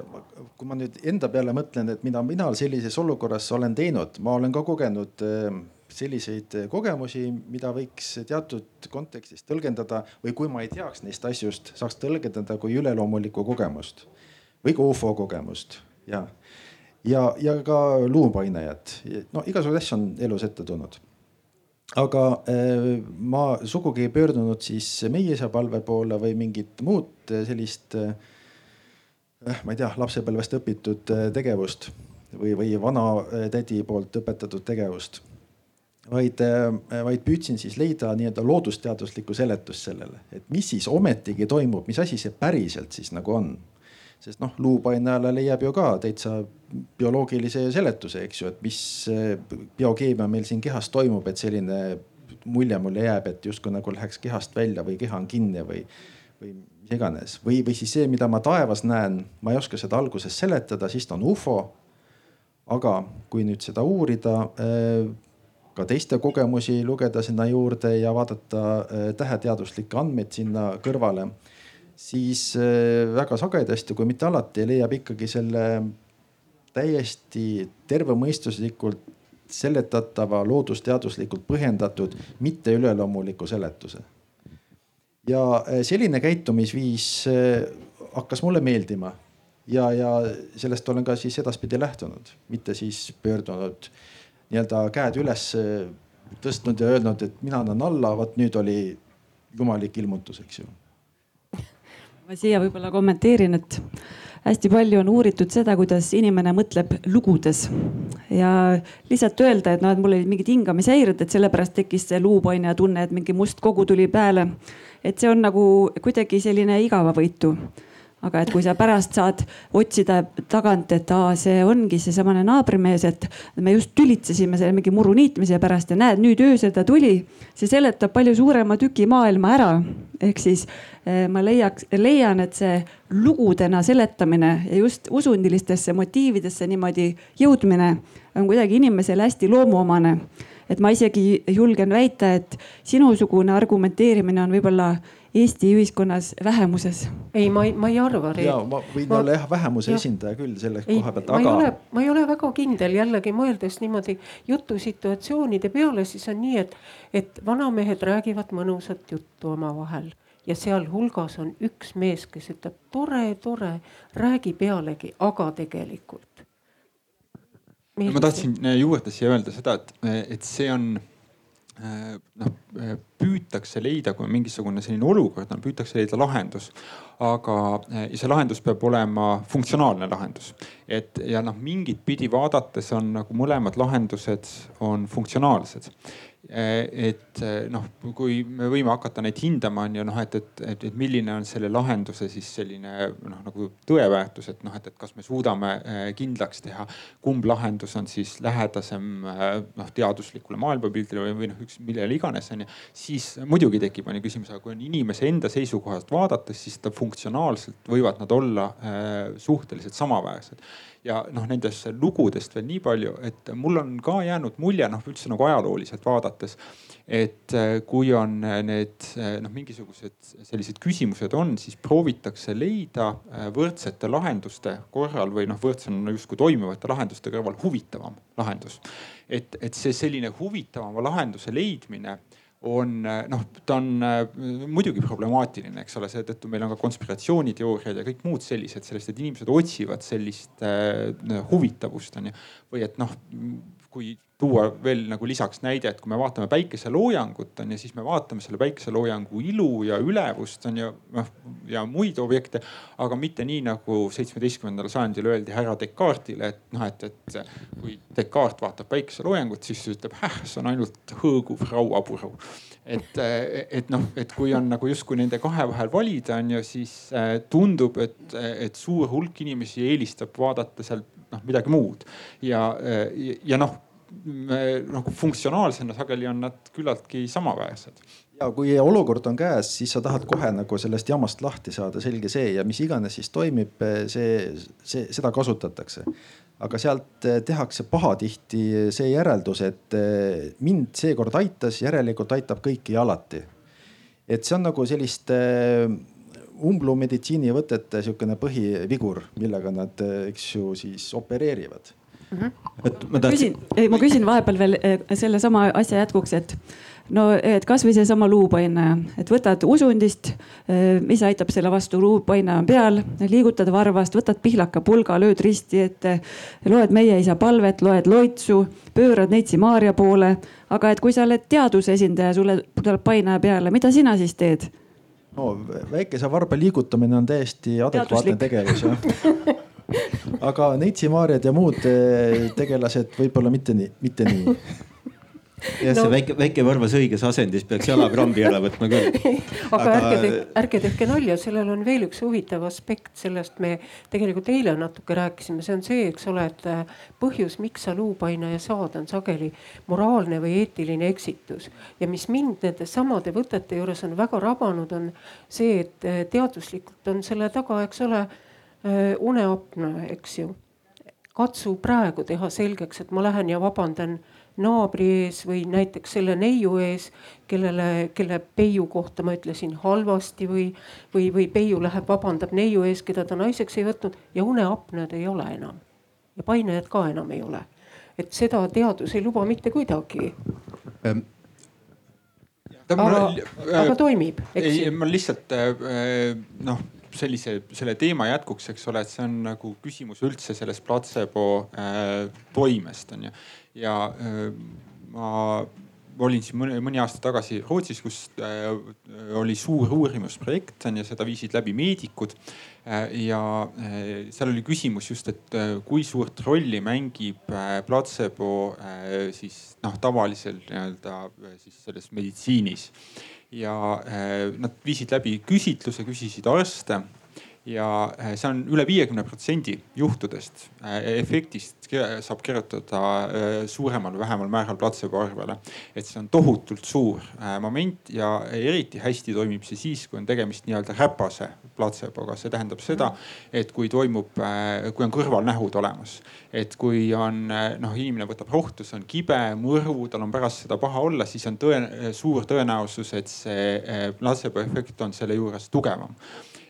kui ma nüüd enda peale mõtlen, et mida mina sellises olukorras olen teinud, ma olen ka kogenud eh, selliseid kogemusi, mida võiks teatud kontekstis tõlgendada või kui ma ei teaks neist asjust, saaks tõlgendada kui üleloomulikku kogemust või ka ufo kogemust ja, ja, ja ka luupainajat. no igasuguseid asju on elus ette tulnud aga äh, ma sugugi ei pöördunud siis meie isa palve poole või mingit muud sellist, äh, ma ei tea, lapsepõlvest õpitud tegevust või, või vanatädi poolt õpetatud tegevust. vaid, vaid püüdsin siis leida nii-öelda loodusteaduslikku seletust sellele, et mis siis ometigi toimub, mis asi see päriselt siis nagu on sest noh, luupainajale leiab ju ka täitsa bioloogilise seletuse, eks ju, et mis biokeemia meil siin kehas toimub, et selline mulje mulle jääb, et justkui nagu läheks kehast välja või keha on kinni või, või mis iganes. või, või siis see, mida ma taevas näen, ma ei oska seda alguses seletada, siis ta on ufo. aga kui nüüd seda uurida, eh, ka teiste kogemusi lugeda sinna juurde ja vaadata eh, täheteaduslikke andmeid sinna kõrvale siis äh, väga sagedasti, kui mitte alati, leiab ikkagi selle täiesti tervemõistuslikult seletatava, loodusteaduslikult põhjendatud, mitte üleloomuliku seletuse. Ja äh, selline käitumisviis äh, hakkas mulle meeldima ja, ja sellest olen ka siis edaspidi lähtunud, mitte siis pöördunud nii-öelda käed üles tõstnud ja öelnud, et mina annan alla, vot nüüd oli jumalik ilmutus, eks ju. [laughs] ma siia võib-olla kommenteerin, et hästi palju on uuritud seda, kuidas inimene mõtleb lugudes ja lihtsalt öelda, et noh, et mul olid mingid hingamishäired, et sellepärast tekkis see luupaine ja tunne, et mingi must kogu tuli peale. Et see on nagu kuidagi selline igavavõitu aga et kui sa pärast saad otsida tagant, et aa, see ongi seesamane naabrimees, et me just tülitsesime selle mingi muru niitmise pärast ja näed, nüüd öösel ta tuli. see seletab palju suurema tüki maailma ära. ehk siis eh, ma leiaks, leian, et see lugudena seletamine ja just usundilistesse motiividesse niimoodi jõudmine on kuidagi inimesele hästi loomuomane et ma isegi julgen väita, et sinusugune argumenteerimine on võib-olla Eesti ühiskonnas vähemuses? ei, ma ei, ma ei arva. ja ma võin ma... olla jah vähemuse ja. esindaja küll selle ei, koha pealt, aga. ma ei ole väga kindel jällegi mõeldes niimoodi jutusituatsioonide peale, siis on nii, et, et vanamehed räägivad mõnusat juttu omavahel ja sealhulgas on üks mees, kes ütleb tore, tore, räägi pealegi, aga tegelikult. Ma tahtsin juurde siia öelda seda, et, et see on Äh, noh, äh, püütakse leida, kui on mingisugune selline olukord on, püütakse leida lahendus. aga äh, see lahendus peab olema funktsionaalne lahendus. et ja noh, mingit pidi vaadates on nagu mõlemad lahendused on funktsionaalsed et eh, noh, kui me võime hakata neid hindama, on ju noh, et, et, et, et milline on selle lahenduse siis selline noh, nagu tõeväärtus, et noh, et, et kas me suudame eh, kindlaks teha, kumb lahendus on siis lähedasem noh teaduslikule maailmapildile või, või noh, üks millele iganes on ju. siis muidugi tekib on ju küsimus, aga kui on inimese enda seisukohast vaadates, siis ta funktsionaalselt võivad nad olla äh, suhteliselt samaväärsed ja noh, nendest lugudest veel nii palju, et mul on ka jäänud mulje noh, üldse nagu ajalooliselt vaadates, et äh, kui on äh, need äh, noh, mingisugused sellised küsimused on, siis proovitakse leida võrdsete lahenduste korral või noh, võrdsena justkui toimivate lahenduste kõrval huvitavam lahendus. et, et see selline huvitavama lahenduse leidmine on noh, ta on äh, muidugi problemaatiline, eks ole, seetõttu meil on ka konspiratsiooniteooriad ja kõik muud sellised, sellest, et inimesed otsivad sellist äh, huvitavust on ju. või et noh, kui tuua veel nagu lisaks näide, et kui me vaatame päikeseloojangut on ju, siis me vaatame selle päikeseloojangu ilu ja ülevust on ju noh ja muid objekte, aga mitte nii nagu seitsmeteistkümnendal sajandil öeldi härra Descartes'ile, et noh, et, et kui Descartes vaatab päikeseloojangut, siis ütleb, häh, see on ainult hõõguv rauapuru. Et, et noh, et kui on nagu justkui nende kahe vahel valida, on ju, siis äh, tundub, et, et suur hulk inimesi eelistab vaadata seal noh midagi muud. Ja, ja, ja noh nagu funktsionaalsena sageli on nad küllaltki samaväärsed ja kui olukord on käes, siis sa tahad kohe nagu sellest jamast lahti saada, selge see ja mis iganes siis toimib, see, see, seda kasutatakse aga sealt eh, tehakse pahatihti see järeldus, et eh, mind seekord aitas, järelikult aitab kõiki alati. et see on nagu selliste eh, umblumeditsiinivõtete sihukene põhivigur, millega nad, eks ju, siis opereerivad. Et ma tahtsin. küsin, ma küsin vahepeal veel sellesama asja jätkuks, et no et kasvõi seesama luupainaja, et võtad usundist, eh, mis aitab selle vastu, luupainaja on peal, liigutad varvast, võtad pihlaka pulga, lööd risti ette, loed meie isa palvet, loed loitsu, pöörad neitsi Maarja poole. aga et kui sa oled teaduse esindaja, sulle tuleb painaja peale, mida sina siis teed? no väikese varba liigutamine on täiesti adekvaatne tegevus jah [laughs] aga neitsi Maarjad ja muud eh, tegelased võib-olla mitte nii, mitte nii jah no., see väike, väike varvas õiges asendis peaks jalakrambi ära võtma küll. aga, aga ärge tehke, ärge tehke nalja, sellel on veel üks huvitav aspekt, sellest me tegelikult eile natuke rääkisime, see on see, eks ole, et äh, põhjus, miks sa luupainaja saad, on sageli moraalne või eetiline eksitus. ja mis mind nende samade võtete juures on väga rabanud, on see, et äh, teaduslikult on selle taga, eks ole, uneapnoe, eks ju katsu praegu teha selgeks, et ma lähen ja vabandan naabri ees või näiteks selle neiu ees, kellele, kelle peiu kohta ma ütlesin halvasti või, või, või peiu läheb, vabandab neiu ees, keda ta naiseks ei võtnud ja uneapnead ei ole enam. ja painajad ka enam ei ole. et seda teadus ei luba mitte kuidagi ähm aga, aga toimib, eks ju. ma lihtsalt äh, noh, sellise, selle teema jätkuks, eks ole, et see on nagu küsimus üldse sellest platseebo äh, toimest on ju ja ma olin siin mõni, mõni aasta tagasi Rootsis, kus äh, oli suur uurimusprojekt on ju, seda viisid läbi meedikud äh,. ja äh, seal oli küsimus just, et äh, kui suurt rolli mängib äh, platsepo äh, siis noh, tavalisel nii-öelda äh, siis selles meditsiinis. Ja äh, nad viisid läbi küsitluse, küsisid arste ja äh, see on üle viiekümne protsendi juhtudest äh, efektist saab kirjutada äh, suuremal või vähemal määral platsepo arvele. et see on tohutult suur moment ja eriti hästi toimib see siis, kui on tegemist nii-öelda räpase platseboga. see tähendab seda, et kui toimub, kui on kõrvalnähud olemas, et kui on noh, inimene võtab rohtu, see on kibe, mõru, tal on pärast seda paha olla, siis on tõen-, suur tõenäosus, et see platsebo efekt on selle juures tugevam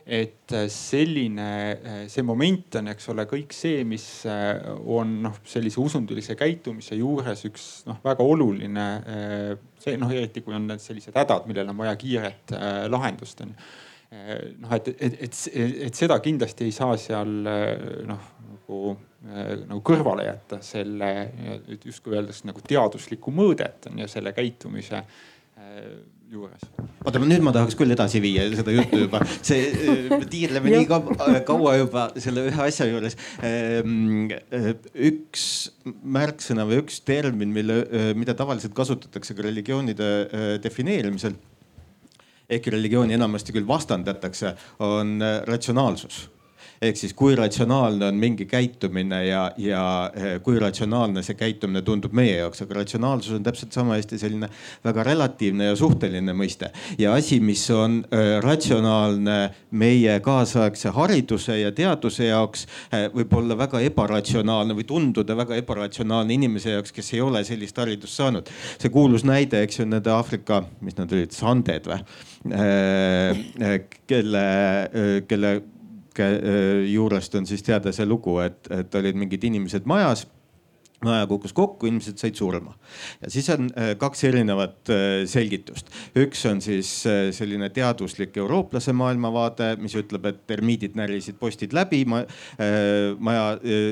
et äh, selline, äh, see moment on, eks ole, kõik see, mis äh, on noh, sellise usundulise käitumise juures üks noh, väga oluline. see noh, eriti kui on need sellised hädad, millel on vaja kiiret lahendust on noh, et, et, et, et seda kindlasti ei saa seal noh nagu, nagu kõrvale jätta selle justkui öeldakse nagu teaduslikku mõõdet on ju selle käitumise juures. oota, nüüd ma tahaks küll edasi viia seda juttu juba, see, me tiirleme nii kaua, kaua juba selle ühe asja juures. Ehm, üks märksõna või üks termin, mille, mida tavaliselt kasutatakse ka religioonide eh, defineerimisel. ehkki religiooni enamasti küll vastandatakse, on ratsionaalsus ehk siis kui ratsionaalne on mingi käitumine ja, ja eh, kui ratsionaalne see käitumine tundub meie jaoks, aga ratsionaalsus on täpselt sama hästi selline väga relatiivne ja suhteline mõiste. ja asi, mis on äh, ratsionaalne meie kaasaegse hariduse ja teaduse jaoks äh,, võib olla väga ebaratsionaalne või tunduda väga ebaratsionaalne inimese jaoks, kes ei ole sellist haridust saanud. see kuulus näide, eks ju, nende Aafrika, mis nad olid, sanded või kelle, kelle juurest on siis teada see lugu, et, et olid mingid inimesed majas maja kukkus kokku, inimesed said surma. ja siis on äh, kaks erinevat äh, selgitust. üks on siis äh, selline teaduslik eurooplase maailmavaade, mis ütleb, et termiidid närisid postid läbi, maja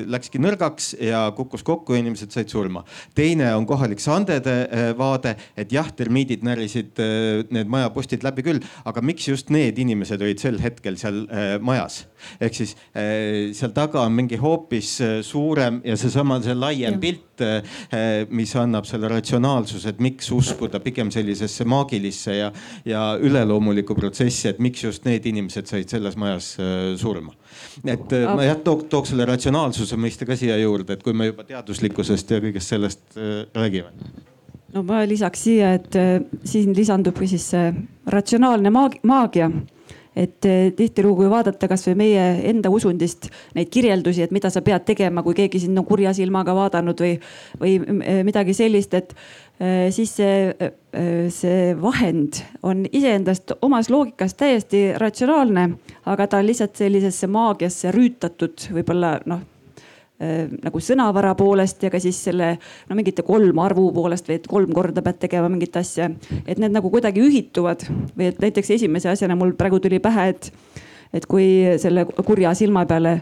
läkski nõrgaks ja kukkus kokku ja inimesed said surma. teine on kohalik sandede vaade, et jah, termiidid närisid need majapostid läbi küll, aga miks just need inimesed olid sel hetkel seal majas? ehk siis seal taga on mingi hoopis suurem ja seesama, see laiem pilt, eh, mis annab selle ratsionaalsuse, et miks uskuda pigem sellisesse maagilisse ja, ja üleloomulikku protsessi, et miks just need inimesed said selles majas eh, surma. et eh, ma jah tooks, tooks selle ratsionaalsuse mõiste ka siia juurde, et kui me juba teaduslikkusest ja kõigest sellest räägime no ma lisaks siia, et siin lisandub siis see ratsionaalne maagia et eh, tihtilugu, kui vaadata kasvõi meie enda usundist neid kirjeldusi, et mida sa pead tegema, kui keegi sind on kurja silmaga vaadanud või, või eh, midagi sellist, et eh, siis see, see vahend on iseendast omas loogikas täiesti ratsionaalne, aga ta on lihtsalt sellisesse maagiasse rüütatud, võib-olla noh nagu sõnavara poolest ja ka siis selle no mingite kolmarvu poolest või et kolm korda pead tegema mingit asja. et need nagu kuidagi ühituvad või et näiteks esimese asjana mul praegu tuli pähe, et, et kui selle kurja silma peale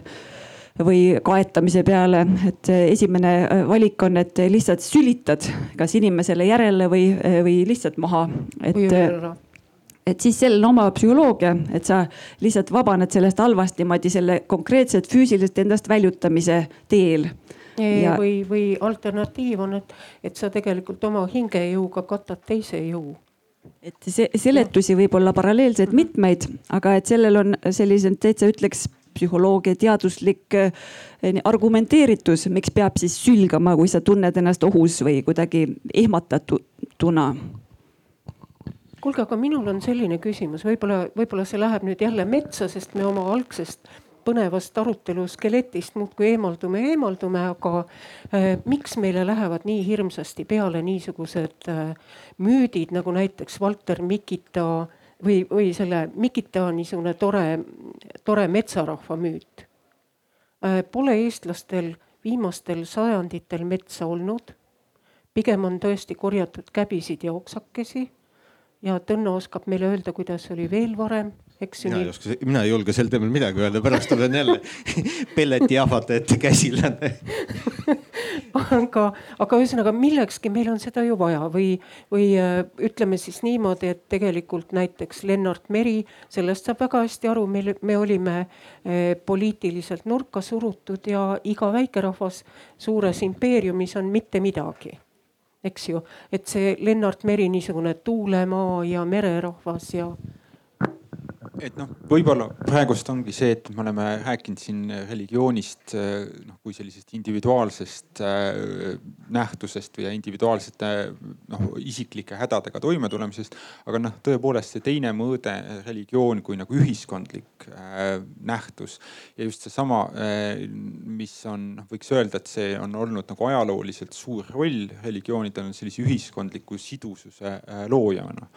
või kaetamise peale, et esimene valik on, et lihtsalt sülitad kas inimesele järele või, või lihtsalt maha, et et siis sellel on oma psühholoogia, et sa lihtsalt vabaned sellest halvast niimoodi selle konkreetselt füüsiliselt endast väljutamise teel. Ja... või, või alternatiiv on, et, et sa tegelikult oma hingejõuga katad teise jõu. Et see seletusi võib olla paralleelselt mitmeid, aga et sellel on sellised täitsa ütleks psühholoogia teaduslik eh, argumenteeritus, miks peab siis sülgama, kui sa tunned ennast ohus või kuidagi ehmatatuna kuulge, aga minul on selline küsimus, võib-olla, võib-olla see läheb nüüd jälle metsa, sest me oma algsest põnevast arutelu skeletist muudkui eemaldume, eemaldume, aga äh, miks meile lähevad nii hirmsasti peale niisugused äh, müüdid nagu näiteks Valter Mikita või, või selle Mikita niisugune tore, tore metsarahva müüt äh,. Pole eestlastel viimastel sajanditel metsa olnud. pigem on tõesti korjatud käbisid ja oksakesi ja Tõnno oskab meile öelda, kuidas oli veel varem, eks ju. mina ei oska, mina ei julge sel teemal midagi öelda, pärast olen jälle [laughs] pelleti jahvatajate käsilane [laughs] aga, aga ühesõnaga millekski meil on seda ju vaja või, või äh, ütleme siis niimoodi, et tegelikult näiteks Lennart Meri, sellest saab väga hästi aru, meil, me olime äh, poliitiliselt nurka surutud ja iga väikerahvas suures impeeriumis on mitte midagi eks ju, et see Lennart Meri niisugune tuulemaa ja mererahvas ja et noh, võib-olla praegust ongi see, et me oleme rääkinud siin religioonist noh, kui sellisest individuaalsest äh, nähtusest või individuaalsete noh, isiklike hädadega toimetulemisest. aga noh, tõepoolest see teine mõõde, religioon kui nagu ühiskondlik äh, nähtus ja just seesama äh,, mis on, noh võiks öelda, et see on olnud nagu ajalooliselt suur roll religioonidel on sellise ühiskondliku sidususe äh, loojana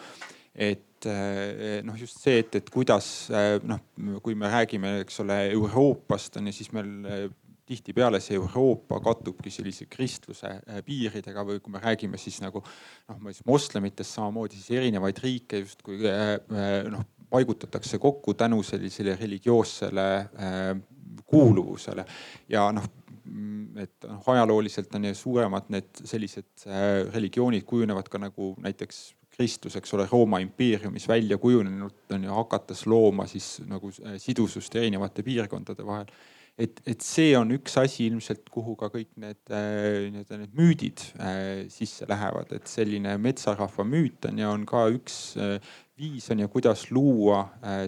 et eh, noh, just see, et, et kuidas eh, noh, kui me räägime, eks ole, Euroopast on ju, siis meil eh, tihtipeale see Euroopa kattubki sellise kristluse piiridega või kui me räägime siis nagu noh, ma tea, moslemitest samamoodi siis erinevaid riike justkui noh, paigutatakse kokku tänu sellisele religioossele kuuluvusele. Ja noh et noh, ajalooliselt on ju suuremad need sellised religioonid kujunevad ka nagu näiteks kristlus, eks ole, Rooma impeeriumis välja kujunenud on ju, hakates looma siis nagu äh, sidusust erinevate piirkondade vahel. et, et see on üks asi ilmselt, kuhu ka kõik need äh, nii-öelda need müüdid äh, sisse lähevad, et selline metsarahva müüt on ja on ka üks viis on ju, kuidas luua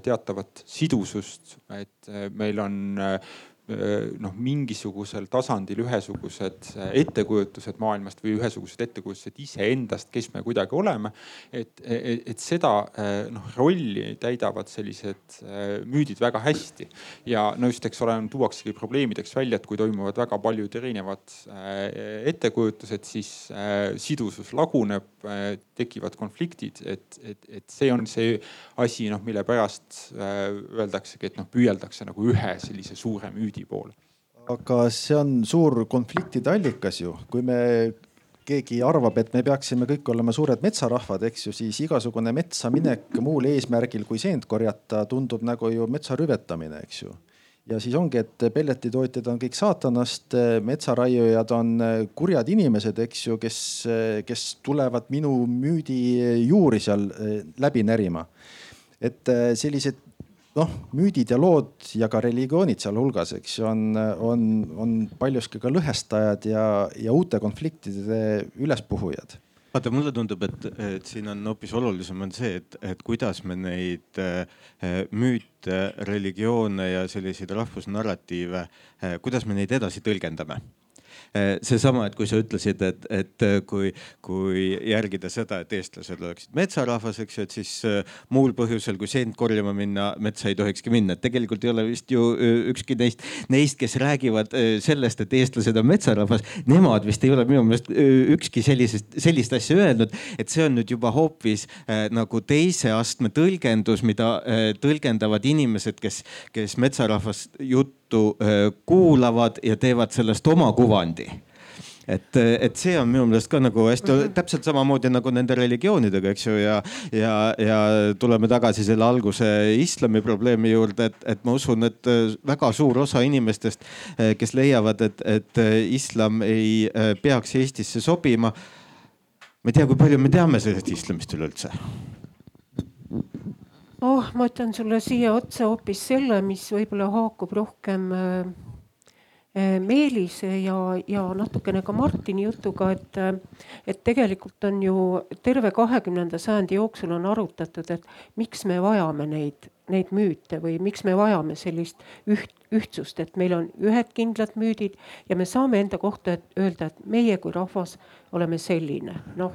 teatavat sidusust, et meil on noh, mingisugusel tasandil ühesugused ettekujutused maailmast või ühesugused ettekujutused iseendast, kes me kuidagi oleme. et, et, et seda noh rolli täidavad sellised müüdid väga hästi ja no just, eks ole, tuuaksegi probleemideks välja, et kui toimuvad väga paljud erinevad ettekujutused, siis sidusus laguneb, tekivad konfliktid, et, et, et see on see asi, noh mille pärast öeldaksegi, et noh püüeldakse nagu ühe sellise suure müüdi riigi poole. aga see on suur konfliktide allikas ju, kui me keegi arvab, et me peaksime kõik olema suured metsarahvad, eks ju, siis igasugune metsa minek muul eesmärgil kui seent korjata tundub nagu ju metsa rüvetamine, eks ju. ja siis ongi, et pelletitootjad on kõik saatanast, metsaraiujad on kurjad inimesed, eks ju, kes, kes tulevad minu müüdi juuri seal läbi närima. et sellised noh, müüdid ja lood ja ka religioonid sealhulgas, eks ju, on, on, on paljuski ka lõhestajad ja, ja uute konfliktide ülespuhujad. Vaata, mulle tundub, et, et siin on hoopis olulisem on see, et, et kuidas me neid äh, müüte, religioone ja selliseid rahvusnarratiive äh,, kuidas me neid edasi tõlgendame. Eh, seesama, et kui sa ütlesid, et, et eh, kui, kui järgida seda, et eestlased oleksid metsarahvas, eks ju, et siis eh, muul põhjusel kui seent korjama minna metsa ei tohikski minna, et tegelikult ei ole vist ju ükski neist, neist, kes räägivad sellest, et eestlased on metsarahvas, nemad vist ei ole minu meelest ükski sellisest, sellist asja öelnud, et see on nüüd juba hoopis nagu teise astme tõlgendus, mida tõlgendavad inimesed, kes, kes metsarahvast juttu juttu kuulavad ja teevad sellest oma kuvandi et, et see on minu meelest ka nagu hästi mm -hmm. täpselt samamoodi nagu nende religioonidega, eks ju, ja, ja, ja tuleme tagasi selle alguse islami probleemi juurde, et, et ma usun, et väga suur osa inimestest, kes leiavad, et, et islam ei peaks Eestisse sobima. ma ei tea, kui palju me teame sellest islamist üleüldse oh, ma ütlen sulle siia otsa hoopis selle, mis võib-olla haakub rohkem äh, äh, Meelise ja, ja natukene ka Martini jutuga, et, äh, et tegelikult on ju terve kahekümnenda sajandi jooksul on arutatud, et miks me vajame neid, neid müüte või miks me vajame sellist üht, ühtsust, et meil on ühed kindlad müüdid ja me saame enda kohta öelda, et meie kui rahvas oleme selline, noh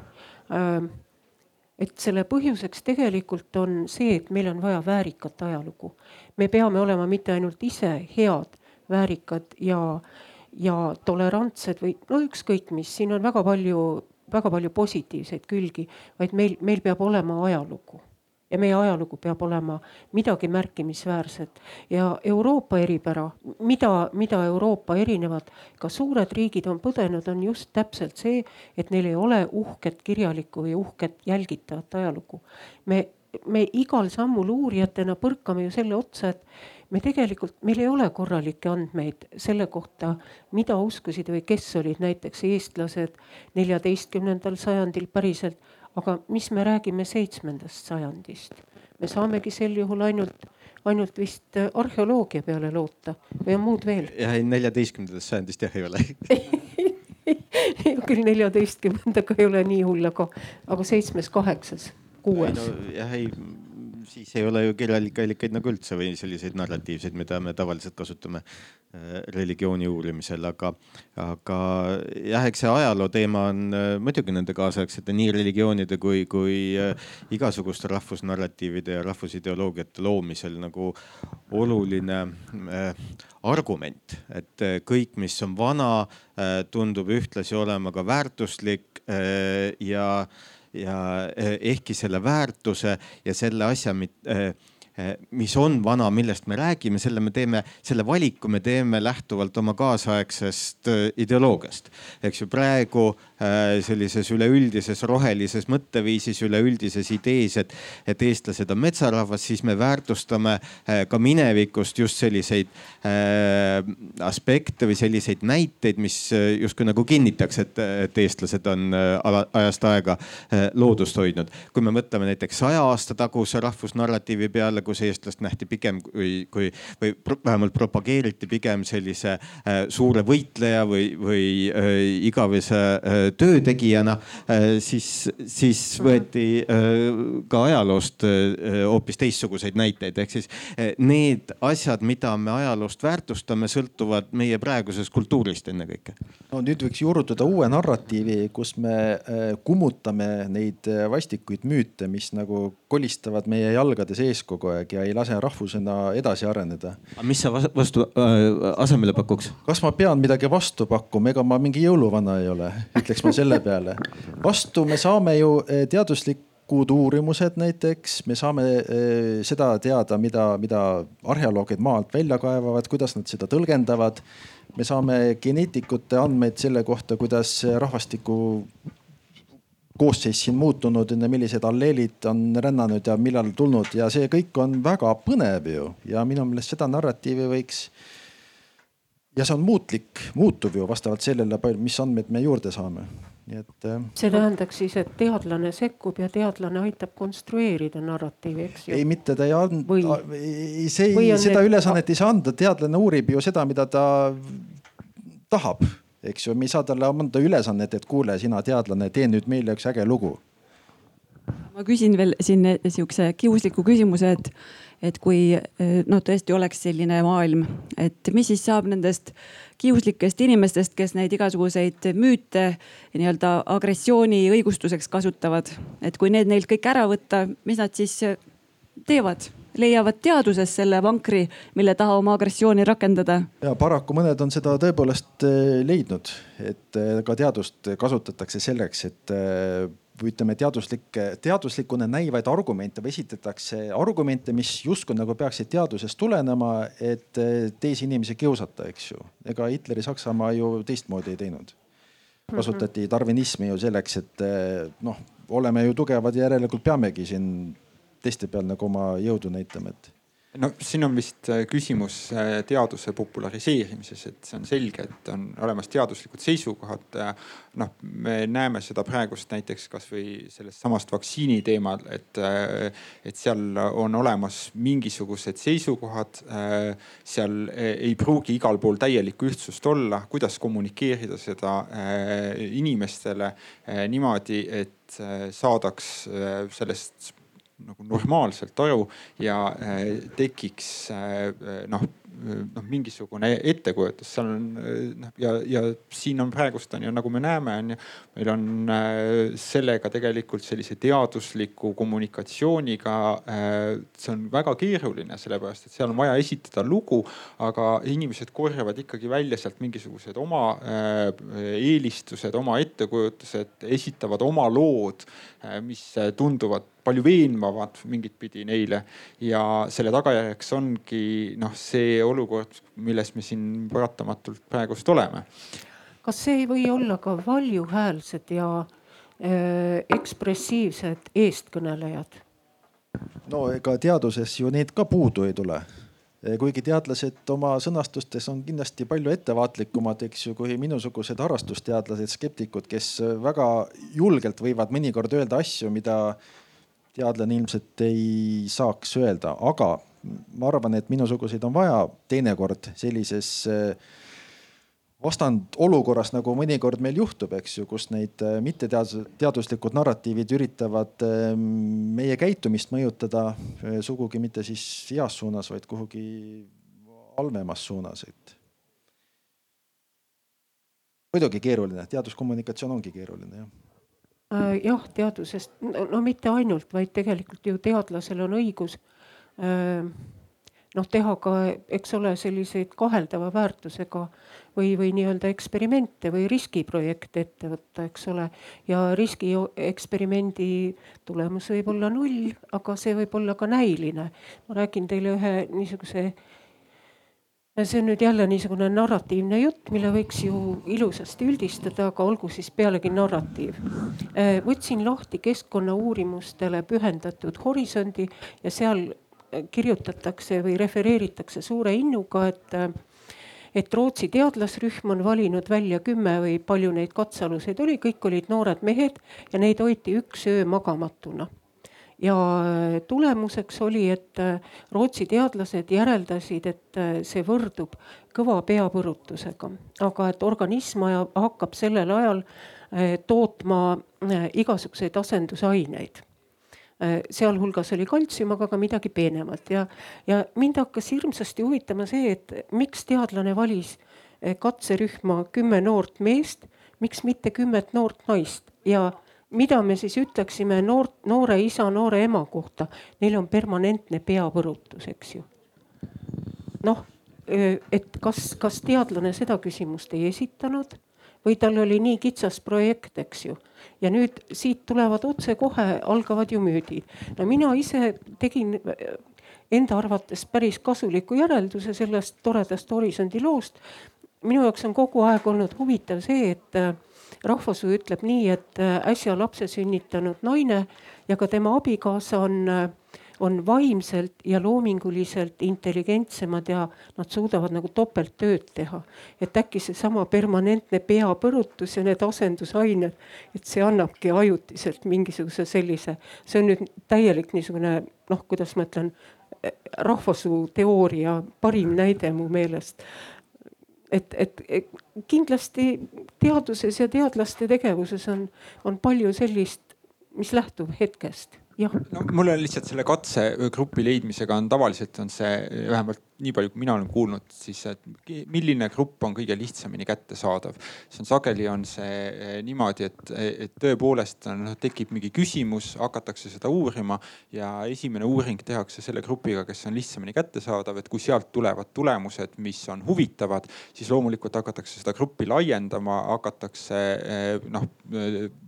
äh, et selle põhjuseks tegelikult on see, et meil on vaja väärikat ajalugu. me peame olema mitte ainult ise head, väärikad ja, ja tolerantsed või no ükskõik mis, siin on väga palju, väga palju positiivseid külgi, vaid meil, meil peab olema ajalugu ja meie ajalugu peab olema midagi märkimisväärset ja Euroopa eripära, mida, mida Euroopa erinevad, ka suured riigid on põdenud, on just täpselt see, et neil ei ole uhket kirjalikku või uhket jälgitavat ajalugu. me, me igal sammul uurijatena põrkame ju selle otsa, et me tegelikult, meil ei ole korralikke andmeid selle kohta, mida uskusid või kes olid näiteks eestlased neljateistkümnendal sajandil päriselt. Aga mis me räägime seitsmendast sajandist, me saamegi sel juhul ainult, ainult vist arheoloogia peale loota või on muud veel? jah, ei neljateistkümnendast sajandist jah ei ole [laughs] küll neljateistkümnendaga ei ole nii hull, aga, aga seitsmes-kaheksas, kuues. No, jah, ei siis ei ole ju kirjaallikaid nagu üldse või selliseid narratiivseid, mida me tavaliselt kasutame äh, religiooni uurimisel, aga, aga jah, eks see ajaloo teema on äh, muidugi nende kaasaegsete nii religioonide kui, kui äh, igasuguste rahvusnarratiivide ja rahvusideoloogiate loomisel nagu oluline argument, et kõik, mis on vana, tundub ühtlasi olema ka väärtuslik ja ja eh, ehkki selle väärtuse ja selle asja, eh, eh, mis on vana, millest me räägime, selle me teeme, selle valiku me teeme lähtuvalt oma kaasaegsest ideoloogiast. eks ju praegu sellises üleüldises rohelises mõtteviisis, üleüldises idees, et, et eestlased on metsarahvas, siis me väärtustame äh, ka minevikust just selliseid äh, aspekte või selliseid näiteid, mis justkui nagu kinnitaks, et, et eestlased on ajast aega loodust hoidnud. kui me mõtleme näiteks saja aasta taguse rahvusnarratiivi peale, kus eestlast nähti pigem kui, kui või vähemalt propageeriti pigem sellise suure võitleja või, või igavese töötegijana, äh, siis, siis võeti äh, ka ajaloost äh, hoopis teistsuguseid näiteid, ehk siis need asjad, mida me ajaloost väärtustame, sõltuvad meie praegusest kultuurist ennekõike. no nüüd võiks juurutada uue narratiivi, kus me kummutame neid vastikuid müüte, mis nagu kolistavad meie jalgade sees kogu aeg ja ei lase rahvusena edasi areneda. mis sa vastu äh, asemele pakuks? kas ma pean midagi vastu pakkuma, ega ma mingi jõuluvana ei ole, ütleks ütleks ma selle peale. vastu me saame ju eh, teaduslikud uurimused näiteks, me saame eh, seda teada, mida, mida arheoloogid maalt välja kaevavad, kuidas nad seda tõlgendavad. me saame geneetikute andmeid selle kohta, kuidas rahvastiku koosseis siin muutunud, millised alleelid on rännanud ja millal tulnud ja see kõik on väga põnev ju ja minu meelest seda narratiivi võiks ja see on muutlik, muutuv ju vastavalt sellele, mis andmeid me juurde saame, nii et. Äh, see tähendaks siis, et teadlane sekkub ja teadlane aitab konstrueerida narratiivi, eks ju? ei, mitte ta ei anda, see ei, seda need... ülesannet ei saa anda, teadlane uurib ju seda, mida ta tahab, eks ju, me ei saa talle anda ülesannet, et kuule, sina teadlane, tee nüüd meile üks äge lugu. ma küsin veel siin sihukese kiusliku küsimuse, et et kui eh, noh, tõesti oleks selline maailm, et mis siis saab nendest kiuslikest inimestest, kes neid igasuguseid müüte nii-öelda agressiooni õigustuseks kasutavad. et kui need neilt kõik ära võtta, mis nad siis teevad? leiavad teaduses selle vankri, mille taha oma agressiooni rakendada. ja paraku mõned on seda tõepoolest eh, leidnud, et eh, ka teadust kasutatakse selleks, et või ütleme, teaduslikke, teaduslikuna näivaid argumente või esitatakse argumente, mis justkui nagu peaksid teadusest tulenema, et eh, teisi inimesi kiusata, eks ju. ega Hitleri Saksamaa ju teistmoodi ei teinud. kasutati darwinismi ju selleks, et eh, noh, oleme ju tugevad ja järelikult peamegi siin teiste peal nagu oma jõudu näitama, et no siin on vist äh, küsimus äh, teaduse populariseerimises, et see on selge, et on olemas teaduslikud seisukohad. noh, me näeme seda praegust näiteks kasvõi sellest samast vaktsiini teemal, et, äh, et seal on olemas mingisugused seisukohad. seal ei pruugi igal pool täielikku ühtsust olla, kuidas kommunikeerida seda inimestele niimoodi, et saadaks sellest nagu normaalselt aru ja äh, tekiks äh, noh noh, mingisugune ettekujutus seal on noh ja, ja siin on praegust on ju nagu me näeme, on ju, meil on äh, sellega tegelikult sellise teadusliku kommunikatsiooniga äh,. see on väga keeruline, sellepärast et seal on vaja esitada lugu, aga inimesed korjavad ikkagi välja sealt mingisugused oma äh, eelistused, oma ettekujutused, esitavad oma lood äh,, mis tunduvad palju veenvavad mingit pidi neile ja selle tagajärjeks ongi noh, see olukord, milles me siin paratamatult praegust oleme. kas see ei või olla ka valjuhäälsed ja äh, ekspressiivsed eestkõnelejad? no ega teaduses ju neid ka puudu ei tule kuigi teadlased oma sõnastustes on kindlasti palju ettevaatlikumad, eks ju, kui minusugused harrastusteadlased, skeptikud, kes väga julgelt võivad mõnikord öelda asju, mida teadlane ilmselt ei saaks öelda, aga ma arvan, et minusuguseid on vaja teinekord sellises äh, vastandolukorras, nagu mõnikord meil juhtub, eks ju, kus need äh, mitteteaduslikud narratiivid üritavad äh, meie käitumist mõjutada sugugi mitte siis heas suunas, vaid kuhugi halvemas suunas, et. muidugi keeruline, teaduskommunikatsioon ongi keeruline jah jah, teadusest, no mitte ainult, vaid tegelikult ju teadlasel on õigus noh, teha ka, eks ole, selliseid kaheldava väärtusega või, või nii-öelda eksperimente või riskiprojekte ette võtta, eks ole. ja riskieksperimendi tulemus võib olla null, aga see võib olla ka näiline. ma räägin teile ühe niisuguse see on nüüd jälle niisugune narratiivne jutt, mille võiks ju ilusasti üldistada, aga olgu siis pealegi narratiiv. võtsin lahti keskkonnauurimustele pühendatud horisondi ja seal kirjutatakse või refereeritakse suure innuga, et et Rootsi teadlasrühm on valinud välja kümme või palju neid katsealuseid oli, kõik olid noored mehed ja neid hoiti üks öö magamatuna. Ja tulemuseks oli, et Rootsi teadlased järeldasid, et see võrdub kõva peapõrutusega, aga et organism hakkab sellel ajal tootma igasuguseid asendusaineid. Äh, sealhulgas oli kaltsium, aga ka midagi peenemat. Ja, ja mind hakkas hirmsasti huvitama see, et miks teadlane valis äh, katserühma kümme noort meest, miks mitte kümmet noort naist. Ja mida me siis ütleksime noort, noore isa, noore ema kohta, neil on permanentne peapõrutus, eks ju. noh, et kas, kas teadlane seda küsimust ei esitanud või tal oli nii kitsas projekt, eks ju. ja nüüd siit tulevad otsekohe, algavad ju müüdid. no mina ise tegin enda arvates päris kasuliku järelduse sellest toredast Horisondi loost. minu jaoks on kogu aeg olnud huvitav see, et rahvasuu ütleb nii, et äh, äsja lapse sünnitanud naine ja ka tema abikaasa on on vaimselt ja loominguliselt intelligentsemad ja nad suudavad nagu topelttööd teha. et äkki seesama permanentne peapõrutus ja need asendusained, et see annabki ajutiselt mingisuguse sellise, see on nüüd täielik niisugune noh, kuidas ma ütlen, rahvasuu teooria parim näide mu meelest et, et, et kindlasti teaduses ja teadlaste tegevuses on, on palju sellist, mis lähtub hetkest jah. no mul on lihtsalt selle katsegrupi leidmisega on tavaliselt on see vähemalt nii palju, kui mina olen kuulnud, siis milline grupp on kõige lihtsamini kättesaadav. see on sageli on see eh, niimoodi, et, et tõepoolest noh tekib mingi küsimus, hakatakse seda uurima ja esimene uuring tehakse selle grupiga, kes on lihtsamini kättesaadav, et kui sealt tulevad tulemused, mis on huvitavad, siis loomulikult hakatakse seda gruppi laiendama, hakatakse eh, noh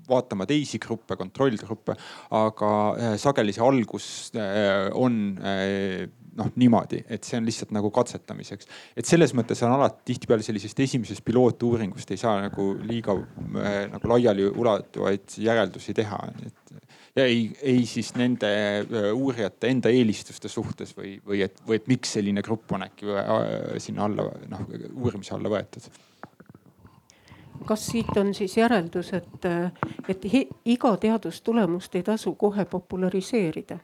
vaatama teisi gruppe, kontrollgruppe, aga eh, sageli see algus on noh niimoodi, et see on lihtsalt nagu katsetamiseks. et selles mõttes on alati tihtipeale sellisest esimesest pilootuuringust ei saa nagu liiga äh, nagu laialiulatuvaid järeldusi teha, et ja ei, ei siis nende äh, uurijate enda eelistuste suhtes või, või et, või et miks selline grupp on äkki äh, sinna alla noh uurimise alla võetud kas siit on siis järeldus, et, et iga teadustulemust ei tasu kohe populariseerida?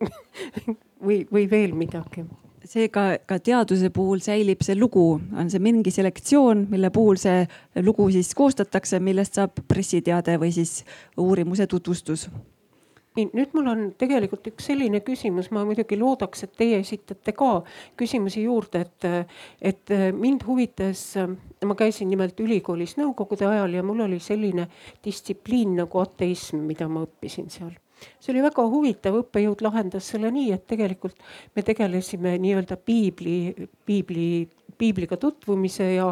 [laughs] või, või veel midagi. Seega ka teaduse puhul säilib see lugu, on see mingi selektsioon, mille puhul see lugu siis koostatakse, millest saab pressiteade või siis uurimuse tutvustus. nii, nüüd mul on tegelikult üks selline küsimus, ma muidugi loodaks, et teie esitate ka küsimusi juurde, et, et mind huvitas, ma käisin nimelt ülikoolis nõukogude ajal ja mul oli selline distsipliin nagu ateism, mida ma õppisin seal see oli väga huvitav, õppejõud lahendas selle nii, et tegelikult me tegelesime nii-öelda piibli, piibli, piibliga tutvumise ja,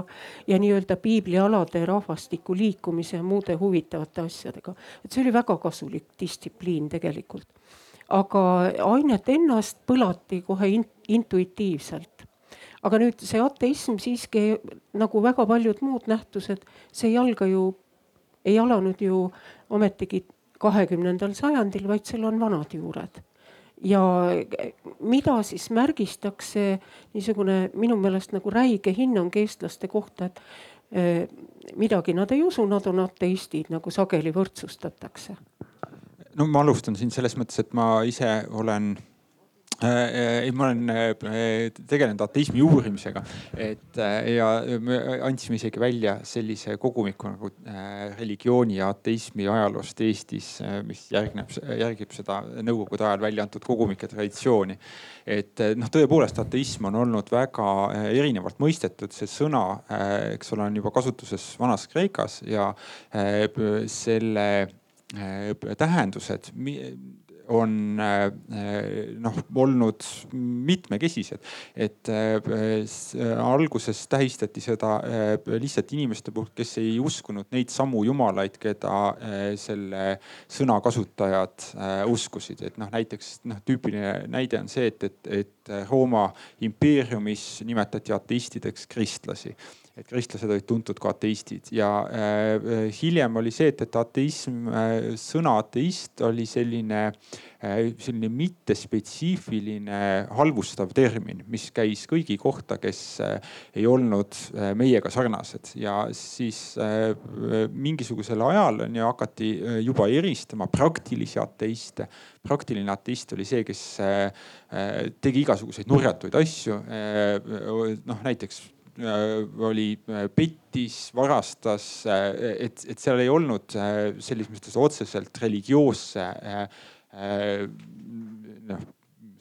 ja nii-öelda piiblialade rahvastiku liikumise ja muude huvitavate asjadega. et see oli väga kasulik distsipliin tegelikult. aga ainet ennast põlati kohe in, intuitiivselt aga nüüd see ateism siiski nagu väga paljud muud nähtused, see ei alga ju, ei alanud ju ometigi kahekümnendal sajandil, vaid seal on vanad juured. ja mida siis märgistakse niisugune minu meelest nagu räige hinnang eestlaste kohta, et eh, midagi nad ei usu, nad on ateistid, nagu sageli võrdsustatakse. no ma alustan siin selles mõttes, et ma ise olen ei, ma olen äh, tegelenud ateismi uurimisega, et äh, ja me andsime isegi välja sellise kogumiku nagu religiooni ja ateismi ajaloost Eestis, mis järgneb, järgib seda nõukogude ajal välja antud kogumike traditsiooni. et noh, tõepoolest ateism on olnud väga erinevalt mõistetud, see sõna, eks ole, on juba kasutuses Vanas-Kreekas ja selle tähendused on äh, noh olnud mitmekesised. et äh, alguses tähistati seda äh, lihtsalt inimeste poolt, kes ei uskunud neid samu jumalaid, keda selle sõna kasutajad uskusid, et noh, näiteks noh, tüüpiline näide on see, et, et, et Rooma impeeriumis nimetati ateistideks kristlasi et kristlased olid tuntud kui ateistid ja äh, hiljem oli see, et, et ateism äh,, sõna ateist oli selline äh,, selline mittespetsiifiline halvustav termin, mis käis kõigi kohta, kes äh, ei olnud äh, meiega sarnased ja siis äh, mingisugusel ajal on ju hakati äh, juba eristama praktilisi ateiste praktiline ateist oli see, kes äh, äh, tegi igasuguseid nurjatuid asju. noh, näiteks Äh, oli, äh, pettis, varastas, äh, et, et seal ei olnud selles mõttes otseselt religioosse noh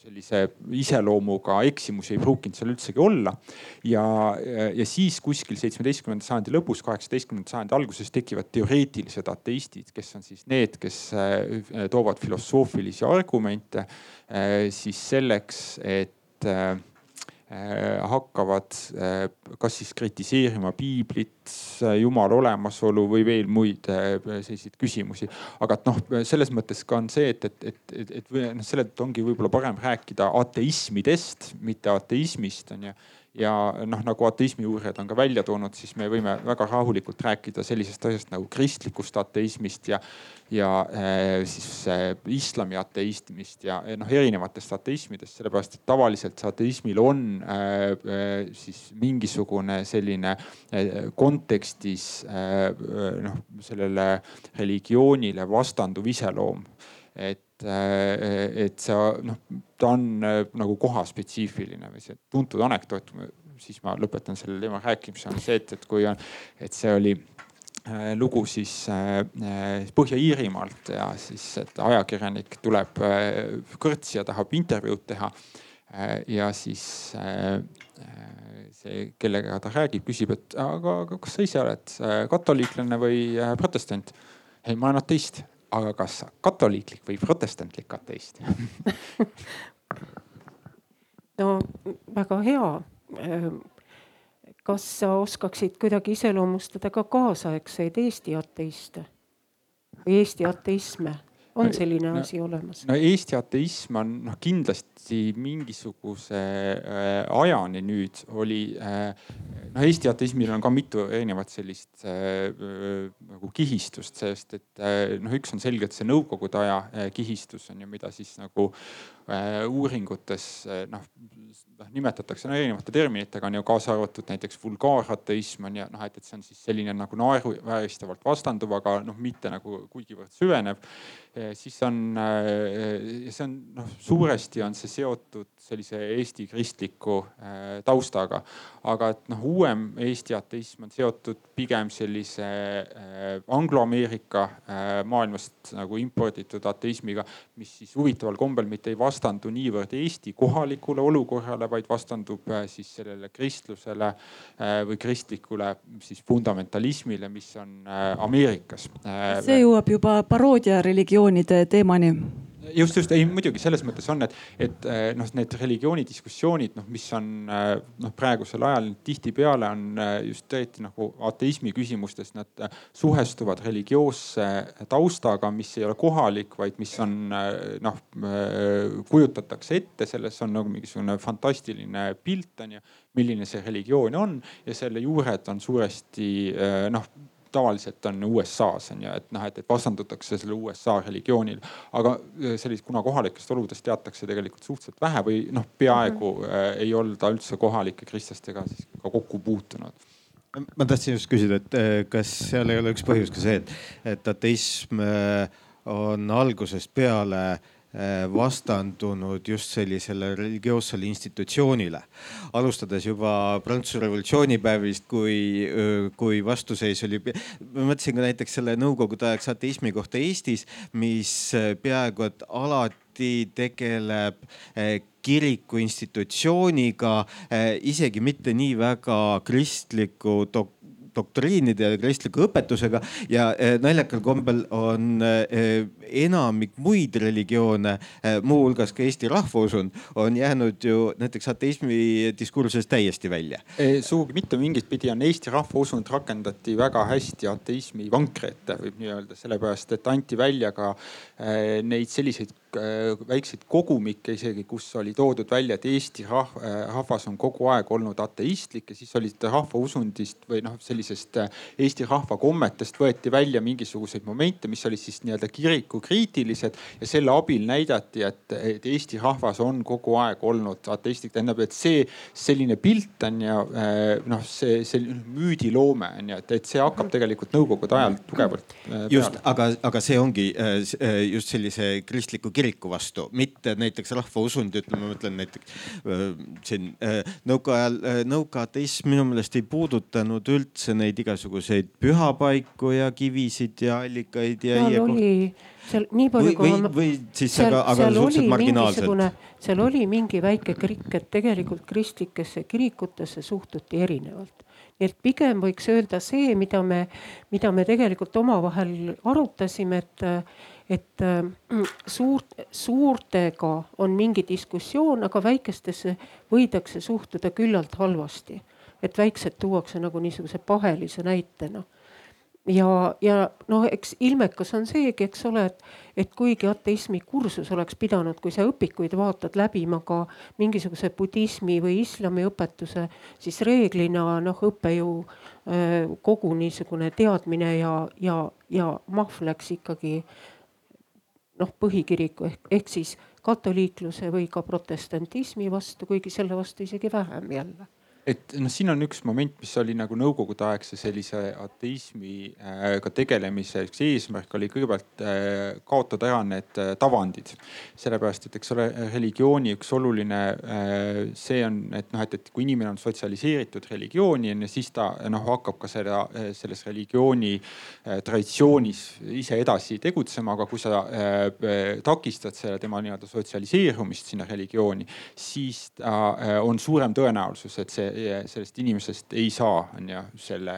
sellise iseloomuga eksimusi ei pruukinud seal üldsegi olla. ja, ja siis kuskil seitsmeteistkümnenda sajandi lõpus, kaheksateistkümnenda sajandi alguses tekivad teoreetilised ateistid, kes on siis need, kes toovad filosoofilisi argumente siis selleks, et Äh, hakkavad äh, kas siis kritiseerima piiblit, äh, jumala olemasolu või veel muid selliseid küsimusi. aga et noh, selles mõttes ka on see, et, et, et, et, et noh, sellest ongi võib-olla parem rääkida ateismidest, mitte ateismist on ju ja noh, nagu ateismi uurijad on ka välja toonud, siis me võime väga rahulikult rääkida sellisest asjast nagu kristlikust ateismist ja, ja äh, siis äh, islami ateismist ja noh, erinevatest ateismidest, sellepärast et tavaliselt ateismil on siis mingisugune selline kontekstis noh, sellele religioonile vastanduv iseloom. Et Äh, et see noh, ta on äh, nagu kohaspetsiifiline või see tuntud anekdoot, siis ma lõpetan selle teema rääkimise, on see, et, et kui on, et see oli äh, lugu siis Põhja-Iirimaalt ja siis, et ajakirjanik tuleb kõrtsi ja tahab intervjuud teha. ja siis see, kellega ta räägib, küsib, et aga, aga kas sa ise oled katoliiklane või protestant? ei, ma olen ateist aga kas katoliiklik või protestantlik ateist [laughs] no väga hea. kas sa oskaksid kuidagi iseloomustada ka kaasaegseid Eesti ateiste või Eesti ateisme? On selline no, asi olemas? no Eesti ateism on noh, kindlasti mingisuguse äh, ajani nüüd oli äh,. noh, Eesti ateismil on ka mitu erinevat sellist äh, nagu kihistust, sest et äh, noh, üks on selgelt see nõukogude aja äh, kihistus on ju, mida siis nagu äh, uuringutes äh, noh noh nimetatakse no, erinevate terminitega on ju kaasa arvatud näiteks vulgaarateism on ju noh, et, et see on siis selline nagu naeruvääristavalt vastanduv, aga noh, mitte nagu kuigivõrd süvenev. siis on, äh, see on noh, suuresti on see seotud sellise Eesti kristliku äh, taustaga. aga et noh, uuem Eesti ateism on seotud pigem sellise äh, angloameerika maailmast nagu imporditud ateismiga, mis siis huvitaval kombel mitte ei vastandu niivõrd Eesti kohalikule olukorrale, vaid vastandub äh, siis sellele kristlusele äh, või kristlikule siis fundamentalismile, mis on äh, Ameerikas. see jõuab juba paroodia religioonide teemani just, just ei muidugi selles mõttes on, et, et eh, noh, need religioonidiskussioonid, noh, mis on eh, noh, praegusel ajal tihtipeale on eh, just eriti nagu ateismi küsimustes, nad suhestuvad religioosse taustaga, mis ei ole kohalik, vaid mis on noh, kujutatakse ette, selles on nagu mingisugune fantastiline pilt on ju, milline see religioon on ja selle juured on suuresti noh tavaliselt on USA-s on ju, et noh, et, et vastandutakse selle USA religioonile. aga sellist, kuna kohalikest oludest teatakse tegelikult suhteliselt vähe või noh, peaaegu mm -hmm. ei olda üldse kohalike kristlastega siis ka kokku puutunud ma tahtsin just küsida, et kas seal ei ole üks põhjus ka see, et, et ateism on algusest peale Äh, vastandunud just sellisele religioossele institutsioonile. alustades juba Prantsuse revolutsioonipäevist, kui, kui vastuseis oli, ma mõtlesin ka näiteks selle nõukogude aegse ateismi kohta Eestis, mis äh, peaaegu et alati tegeleb äh, kiriku institutsiooniga, isegi mitte nii väga kristliku dok-, doktriinide ja kristliku õpetusega ja eh, naljakal kombel on eh, enamik muid religioone, eh, muuhulgas ka Eesti rahvausund, on jäänud ju näiteks ateismi diskursusest täiesti välja. sugugi mitte, mingit pidi on Eesti rahvausund rakendati väga hästi ateismi vankri ette, võib nii öelda, sellepärast et anti välja ka neid selliseid Äh, väikseid kogumikke isegi, kus oli toodud välja, et Eesti äh, rahvas on kogu aeg olnud ateistlik ja siis olid rahvausundist või noh, sellisest äh, Eesti rahva kommetest võeti välja mingisuguseid momente, mis olid siis nii-öelda kirikukriitilised ja selle abil näidati, et, et Eesti rahvas on kogu aeg olnud ateistlik. tähendab, et see selline pilt on ja noh, see selline müüdiloome on ju, et, et see hakkab tegelikult nõukogude ajal tugevalt. just, aga, aga see ongi just sellise kristliku kiriku vastu, mitte näiteks rahvausund, ütleme, ma mõtlen näiteks siin nõukaajal, nõukaateism minu meelest ei puudutanud üldse neid igasuguseid pühapaiku ja kivisid ja allikaid ja. seal oli, seal nii palju kui ma. või siis seal, aga, aga suhteliselt marginaalselt. seal oli mingi väike kirik, et tegelikult kristlikesse kirikutesse suhtuti erinevalt et pigem võiks öelda see, mida me, mida me tegelikult omavahel arutasime, et et äh, suurt, suurtega on mingi diskussioon, aga väikestesse võidakse suhtuda küllalt halvasti. et väiksed tuuakse nagu niisuguse pahelise näitena ja, ja noh, eks ilmekas on seegi, eks ole, et, et kuigi ateismi kursus oleks pidanud, kui sa õpikuid vaatad, läbima ka mingisuguse budismi või islami õpetuse, siis reeglina noh, õppejõu äh, kogu niisugune teadmine ja, ja, ja mahv läks ikkagi noh, põhikiriku ehk, ehk siis katoliikluse või ka protestantismi vastu, kuigi selle vastu isegi vähem jälle et noh, siin on üks moment, mis oli nagu nõukogudeaegse sellise ateismiga äh, tegelemise üks eesmärk oli kõigepealt äh, kaotada ära need äh, tavandid. sellepärast, et eks ole, religiooni üks oluline see on, et noh, et, et kui inimene on sotsialiseeritud religiooni on ju, siis ta noh, hakkab ka seda, selles religiooni traditsioonis ise edasi tegutsema, aga kui sa takistad selle tema nii-öelda sotsialiseerumist sinna religiooni, siis ta on suurem tõenäosus, et see sellest inimesest ei saa, on ju, selle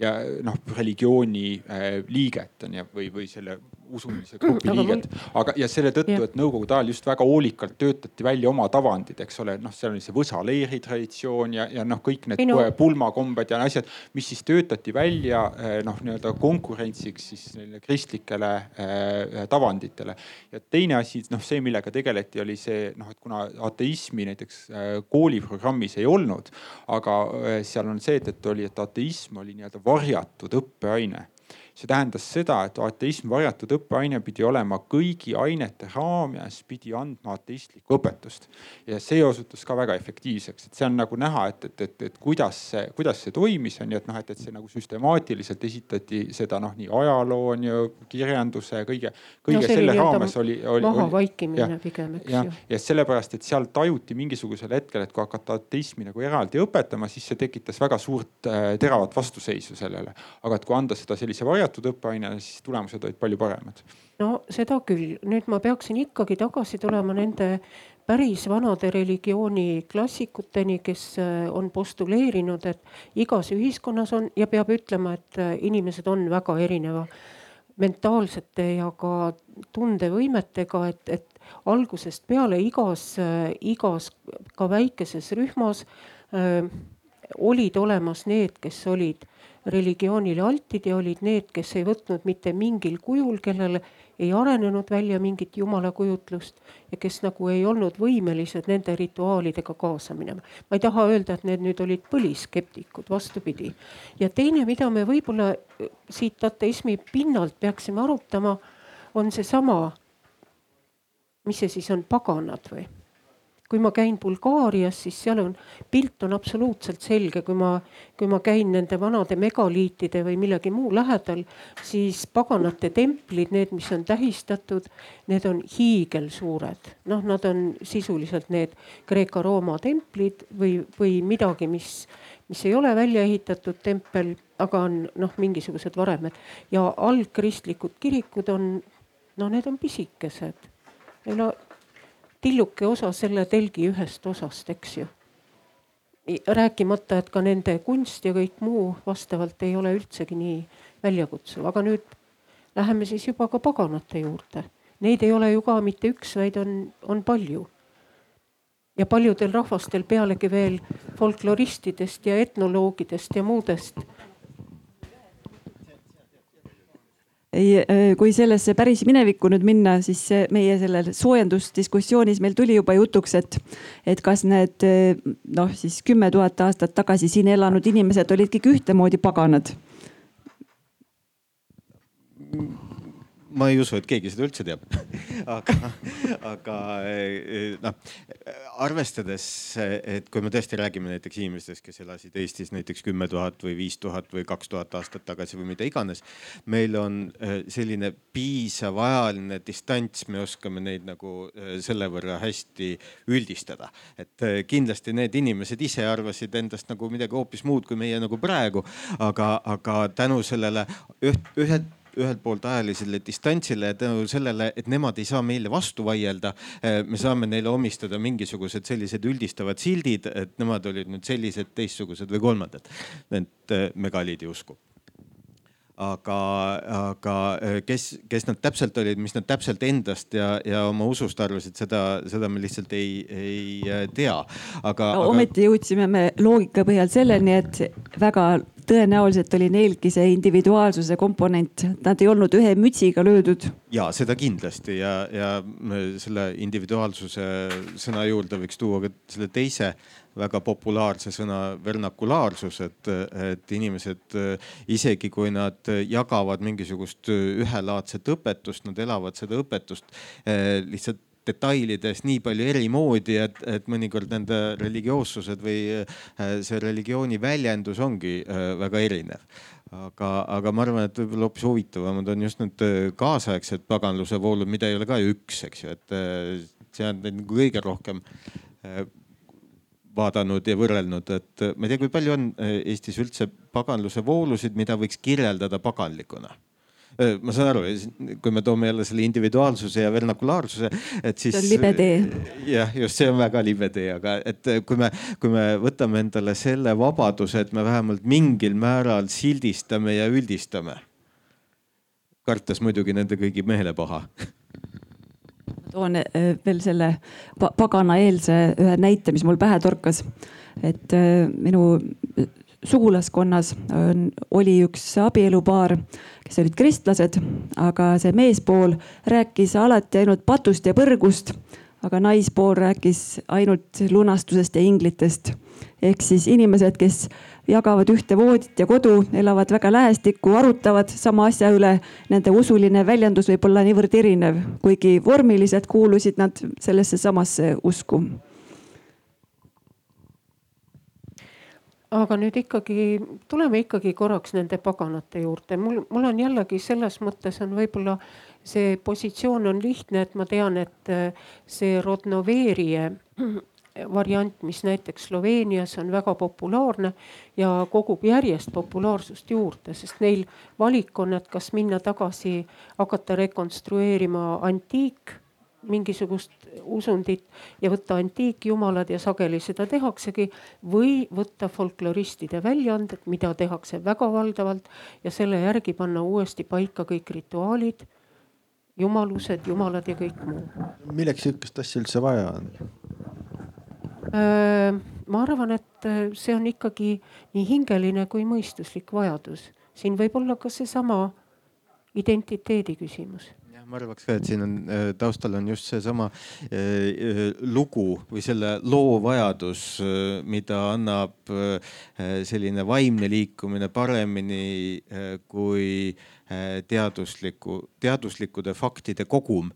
ja noh, religiooni äh, liiget on ju, või, või selle usulise grupi liiget. aga, ja selle tõttu, et nõukogude ajal just väga hoolikalt töötati välja oma tavandid, eks ole, noh, seal oli see Võsa leeri traditsioon ja, ja noh, kõik need Minu... pulmakombed ja asjad, mis siis töötati välja äh, noh, nii-öelda konkurentsiks siis neile kristlikele äh, tavanditele. ja teine asi, noh, see, millega tegeleti, oli see noh, et kuna ateismi näiteks äh, kooliprogrammis ei olnud, aga äh, seal on see, et, et oli, et ateism oli nii-öelda varjatud õppeaine see tähendas seda, et ateism varjatud õppeaine pidi olema kõigi ainete raames, pidi andma ateistlikku õpetust. ja see osutus ka väga efektiivseks, et see on nagu näha, et, et, et, et kuidas see, kuidas see toimis on ju, et noh, et, et see nagu süstemaatiliselt esitati seda noh, nii ajaloo on ju, kirjanduse kõige, kõige no, selle raames oli, oli. mahavaikimine pigem, eks ju. ja sellepärast, et seal tajuti mingisugusel hetkel, et kui hakata ateismi nagu eraldi õpetama, siis see tekitas väga suurt äh, teravat vastuseisu sellele. aga et kui anda seda sellise varjatud varjatud õppeainena, siis tulemused olid palju paremad. no seda küll, nüüd ma peaksin ikkagi tagasi tulema nende päris vanade religiooni klassikuteni, kes äh, on postuleerinud, et igas ühiskonnas on ja peab ütlema, et äh, inimesed on väga erineva mentaalsete ja ka tundevõimetega, et, et algusest peale igas, äh, igas ka väikeses rühmas öö, olid olemas need, kes olid religioonile altid ja olid need, kes ei võtnud mitte mingil kujul, kellele ei arenenud välja mingit jumalakujutlust ja kes nagu ei olnud võimelised nende rituaalidega kaasa minema. ma ei taha öelda, et need nüüd olid põliskeptikud, vastupidi. ja teine, mida me võib-olla siit ateismi pinnalt peaksime arutama, on seesama, mis see siis on, paganad või kui ma käin Bulgaarias, siis seal on, pilt on absoluutselt selge, kui ma, kui ma käin nende vanade megaliitide või millegi muu lähedal, siis paganate templid, need, mis on tähistatud, need on hiigelsuured. noh, nad on sisuliselt need Kreeka-Rooma templid või, või midagi, mis, mis ei ole välja ehitatud tempel, aga on noh, mingisugused varemed ja algkristlikud kirikud on, no need on pisikesed. On tilluke osa selle telgi ühest osast, eks ju. rääkimata, et ka nende kunst ja kõik muu vastavalt ei ole üldsegi nii väljakutsuv, aga nüüd läheme siis juba ka paganate juurde. Neid ei ole ju ka mitte üks, vaid on, on palju. ja paljudel rahvastel pealegi veel folkloristidest ja etnoloogidest ja muudest ei, äh, kui sellesse päris minevikku nüüd minna, siis meie sellel soojendusdiskussioonis meil tuli juba jutuks, et, et kas need noh, siis kümme tuhat aastat tagasi siin elanud inimesed olid kõik ühtemoodi paganad ma ei usu, et keegi seda üldse teab [laughs] aga, aga eh, noh, arvestades, et kui me tõesti räägime näiteks inimestest, kes elasid Eestis näiteks kümme tuhat või viis tuhat või kaks tuhat aastat tagasi või mida iganes. meil on eh, selline piisav ajaline distants, me oskame neid nagu selle võrra hästi üldistada. et kindlasti need inimesed ise arvasid endast nagu midagi hoopis muud kui meie nagu praegu, aga, aga tänu sellele üht, ühed ühelt poolt ajalisele distantsile ja tänu sellele, et nemad ei saa meile vastu vaielda, eh, me saame neile omistada mingisugused sellised üldistavad sildid, et nemad olid nüüd sellised, teistsugused või kolmandad. et eh, megaliidi usku aga, aga eh, kes, kes nad täpselt olid, mis nad täpselt endast ja, ja oma usust arvasid, seda, seda me lihtsalt ei, ei tea. aga no,. ometi jõudsime me loogika põhjal selleni, et väga tõenäoliselt oli neilgi see individuaalsuse komponent, nad ei olnud ühe mütsiga löödud. ja seda kindlasti ja, ja selle individuaalsuse sõna juurde võiks tuua ka selle teise väga populaarse sõna vernakulaarsus, et, et inimesed isegi kui nad jagavad mingisugust ühelaadset õpetust, nad elavad seda õpetust eh, lihtsalt detailides nii palju eri moodi, et, et mõnikord nende religioossused või äh, see religiooni väljendus ongi äh, väga erinev. aga, aga ma arvan, et võib-olla hoopis huvitavamad on just need kaasaegsed paganluse voolud, mida ei ole ka ju üks, eks ju, et see on nagu kõige rohkem vaadanud ja võrrelnud, et ma ei tea, kui palju on Eestis üldse paganluse voolusid, mida võiks kirjeldada paganlikuna ma saan aru, kui me toome jälle selle individuaalsuse ja vernakulaarsuse, et siis. see on libe tee. jah, just see on väga libe tee, aga et kui me, kui me võtame endale selle vabaduse, et me vähemalt mingil määral sildistame ja üldistame. kartes muidugi nende kõigi meelepaha [laughs] toon veel selle paganaeelse ühe näite, mis mul pähe torkas. et minu sugulaskonnas on, oli üks abielupaar, kes olid kristlased, aga see meespool rääkis alati ainult patust ja põrgust, aga naispool rääkis ainult lunastusest ja inglitest. ehk siis inimesed, kes jagavad ühte voodit ja kodu, elavad väga lähestikku, arutavad sama asja üle. Nende usuline väljendus võib olla niivõrd erinev, kuigi vormiliselt kuulusid nad sellesse samasse usku aga nüüd ikkagi tuleme ikkagi korraks nende paganate juurde, mul, mul on jällegi selles mõttes on võib-olla see positsioon on lihtne, et ma tean, et äh, see Rodnoveerie [clears throat] variant, mis näiteks Sloveenias on väga populaarne ja kogub järjest populaarsust juurde, sest neil valik on, et kas minna tagasi, hakata rekonstrueerima antiik mingisugust usundit ja võtta antiikjumalad ja sageli seda tehaksegi. või võtta folkloristide väljaanded, mida tehakse väga valdavalt ja selle järgi panna uuesti paika kõik rituaalid, jumalused, jumalad ja kõik muu. milleks sihukest asja üldse vaja on? ma arvan, et see on ikkagi nii hingeline kui mõistuslik vajadus. siin võib olla ka seesama identiteedi küsimus ma arvaks ka, et siin on taustal on just seesama lugu või selle loo vajadus, mida annab selline vaimne liikumine paremini kui teadusliku, teaduslikkude faktide kogum,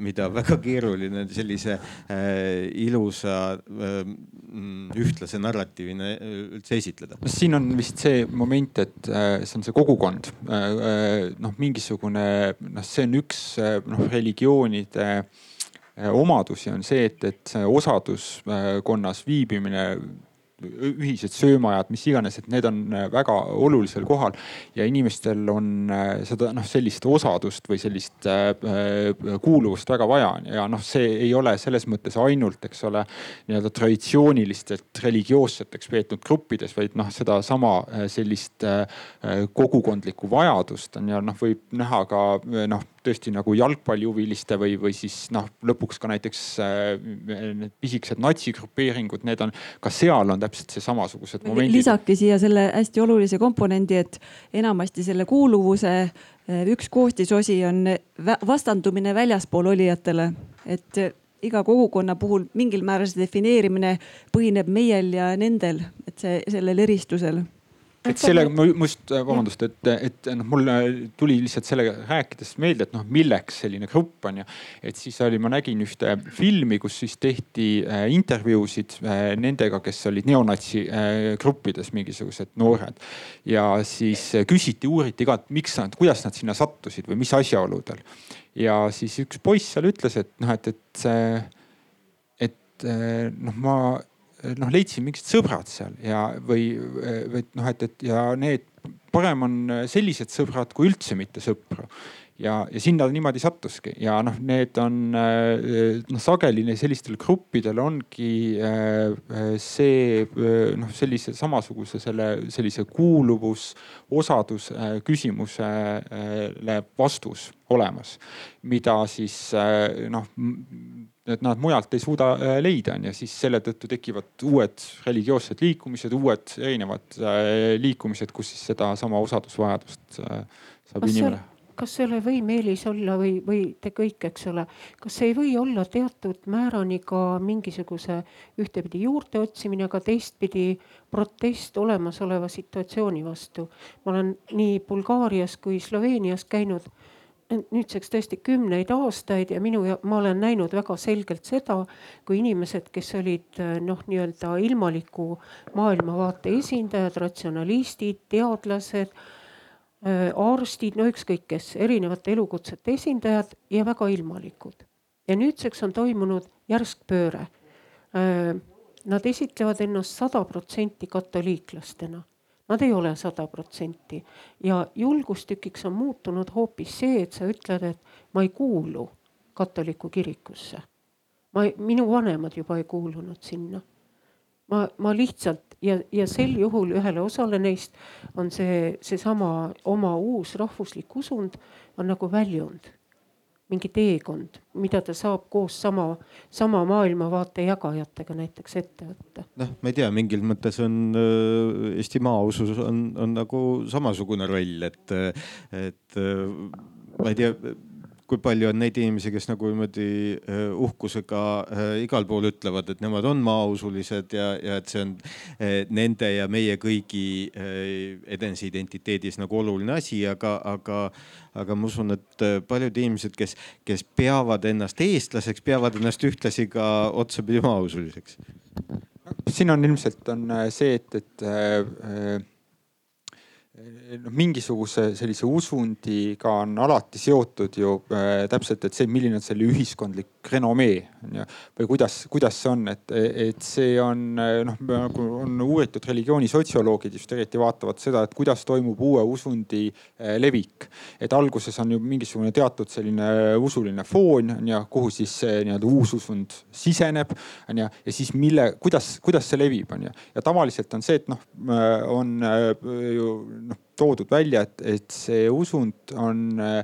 mida väga keeruline sellise ilusa ühtlase narratiivina üldse esitleda. no siin on vist see moment, et see on see kogukond, noh mingisugune noh, see on üks noh religioonide omadusi on see, et, et osaduskonnas viibimine ühised söömaajad, mis iganes, et need on äh, väga olulisel kohal. Ja inimestel on äh, seda noh, sellist osadust või sellist äh, kuuluvust väga vaja. Ja noh, see ei ole selles mõttes ainult, eks ole, nii-öelda traditsioonilistelt religioosseteks peetud gruppides, vaid noh, sedasama sellist kogukondlikku vajadust on. Ja noh, võib näha ka noh tõesti nagu jalgpallihuviliste või, või siis noh, lõpuks ka näiteks äh, need pisikesed natsigrupeeringud, need on, ka seal on täpselt see samasugused momendid. lisake siia selle hästi olulise komponendi, et enamasti selle kuuluvuse äh, üks koostisosi on vastandumine väljaspool olijatele, et äh, iga kogukonna puhul mingil määral see defineerimine põhineb meiel ja nendel, et see sellel eristusel et sellega ma just, äh, vabandust, et, et noh, mul tuli lihtsalt sellega rääkides meelde, et noh, milleks selline grupp on ja. et siis oli, ma nägin ühte filmi, kus siis tehti äh, intervjuusid äh, nendega, kes olid neonatsi äh, gruppides mingisugused noored. ja siis äh, küsiti, uuriti ka, et miks nad, kuidas nad sinna sattusid või mis asjaoludel. ja siis üks poiss seal ütles, et noh, et, et see, et äh, noh, ma noh, leidsin mingid sõbrad seal ja, või, või noh, et, et ja need parem on sellised sõbrad kui üldse mitte sõpru. Ja, ja sinna niimoodi sattuski. Ja noh, need on noh, sageli sellistel gruppidel ongi see noh, sellise samasuguse selle sellise kuuluvus, osadus küsimusele vastus olemas, mida siis noh et nad mujalt ei suuda äh, leida on ja siis selle tõttu tekivad uued religioossed liikumised, uued erinevad äh, liikumised, kus siis sedasama osadusvajadust äh, saab kas inimene. kas see ei või Meelis olla või, või te kõik, eks ole, kas see ei või olla teatud määrani ka mingisuguse ühtepidi juurte otsimine, aga teistpidi protest olemasoleva situatsiooni vastu? ma olen nii Bulgaarias kui Sloveenias käinud nüüdseks tõesti kümneid aastaid ja minu, ma olen näinud väga selgelt seda, kui inimesed, kes olid noh, nii-öelda ilmaliku maailmavaate esindajad, ratsionalistid, teadlased, äh, arstid, no ükskõik kes, erinevate elukutsete esindajad ja väga ilmalikud. ja nüüdseks on toimunud järsk pööre. Äh, nad esitlevad ennast sada protsenti katoliiklastena Nad ei ole sada protsenti ja julgustükiks on muutunud hoopis see, et sa ütled, et ma ei kuulu katoliku kirikusse. ma, minu vanemad juba ei kuulunud sinna. ma, ma lihtsalt ja, ja sel juhul ühele osale neist on see, seesama oma uus rahvuslik usund on nagu väljund mingi teekond, mida ta saab koos sama, sama maailmavaate jagajatega näiteks ette võtta. noh, ma ei tea, mingil mõttes on äh, Eesti maausus on, on nagu samasugune roll, et, et äh, ma ei tea kui palju on neid inimesi, kes nagu niimoodi äh, uhkusega äh, igal pool ütlevad, et nemad on maausulised ja, ja et see on äh, nende ja meie kõigi eneseidentiteedis nagu oluline asi, aga, aga, aga ma usun, et paljud inimesed, kes, kes peavad ennast eestlaseks, peavad ennast ühtlasi ka otsapidi maausuliseks. siin on ilmselt on see, et, et noh, mingisuguse sellise usundiga on alati seotud ju äh, täpselt, et see, milline on selle ühiskondlik renomee on ju. või kuidas, kuidas see on, et, et see on noh, nagu on uuritud religiooni sotsioloogid just eriti vaatavad seda, et kuidas toimub uue usundi äh, levik. et alguses on ju mingisugune teatud selline usuline foon on ju, kuhu siis see nii-öelda uus usund siseneb on ju. ja siis mille, kuidas, kuidas see levib, on ju. ja tavaliselt on see, et noh, on ju noh toodud välja, et, et see usund on äh,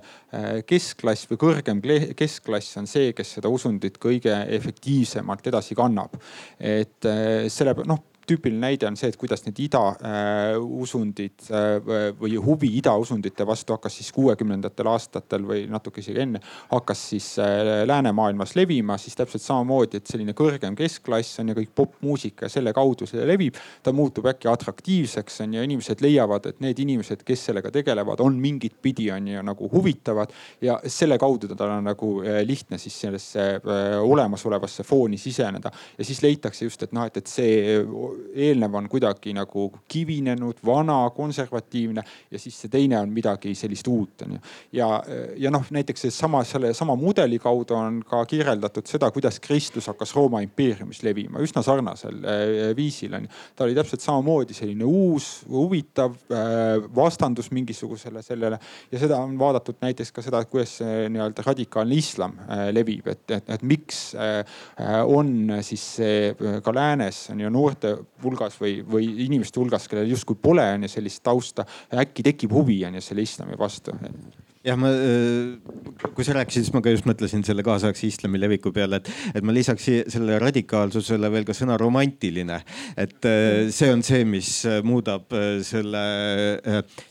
keskklass või kõrgem keskklass on see, kes seda usundit kõige efektiivsemalt edasi kannab. et äh, selle noh tüüpiline näide on see, et kuidas need ida äh, äh, või huvi ida usundite vastu hakkas siis kuuekümnendatel aastatel või natuke isegi enne, hakkas siis äh, läänemaailmas levima, siis täpselt samamoodi, et selline kõrgem keskklass on ja kõik popmuusika ja selle kaudu see levib. ta muutub äkki atraktiivseks on ju, inimesed leiavad, et need inimesed, kes sellega tegelevad, on mingit pidi on ju nagu huvitavad ja selle kaudu tal on nagu lihtne siis sellesse olemasolevasse fooni siseneda ja siis leitakse just, et noh, et, et see eelnev on kuidagi nagu kivinenud, vana, konservatiivne ja siis see teine on midagi sellist uut on ju. ja, ja noh, näiteks seesama, selle sama mudeli kaudu on ka kirjeldatud seda, kuidas kristlus hakkas Rooma impeeriumis levima üsna sarnasel äh, viisil on ju. ta oli täpselt samamoodi selline uus, huvitav, äh, vastandus mingisugusele sellele ja seda on vaadatud näiteks ka seda, kuidas nii-öelda radikaalne islam äh, levib, et, et, et miks on siis see ka läänes on ju noorte hulgas või, või inimeste hulgas, kellel justkui pole on ju sellist tausta, äkki tekib huvi on ju selle islami vastu jah, ma, äh, kui sa rääkisid, siis ma ka just mõtlesin selle kaasaegse islami leviku peale, et, et ma lisaks sellele radikaalsusele veel ka sõna romantiline. et äh, see on see, mis äh, muudab selle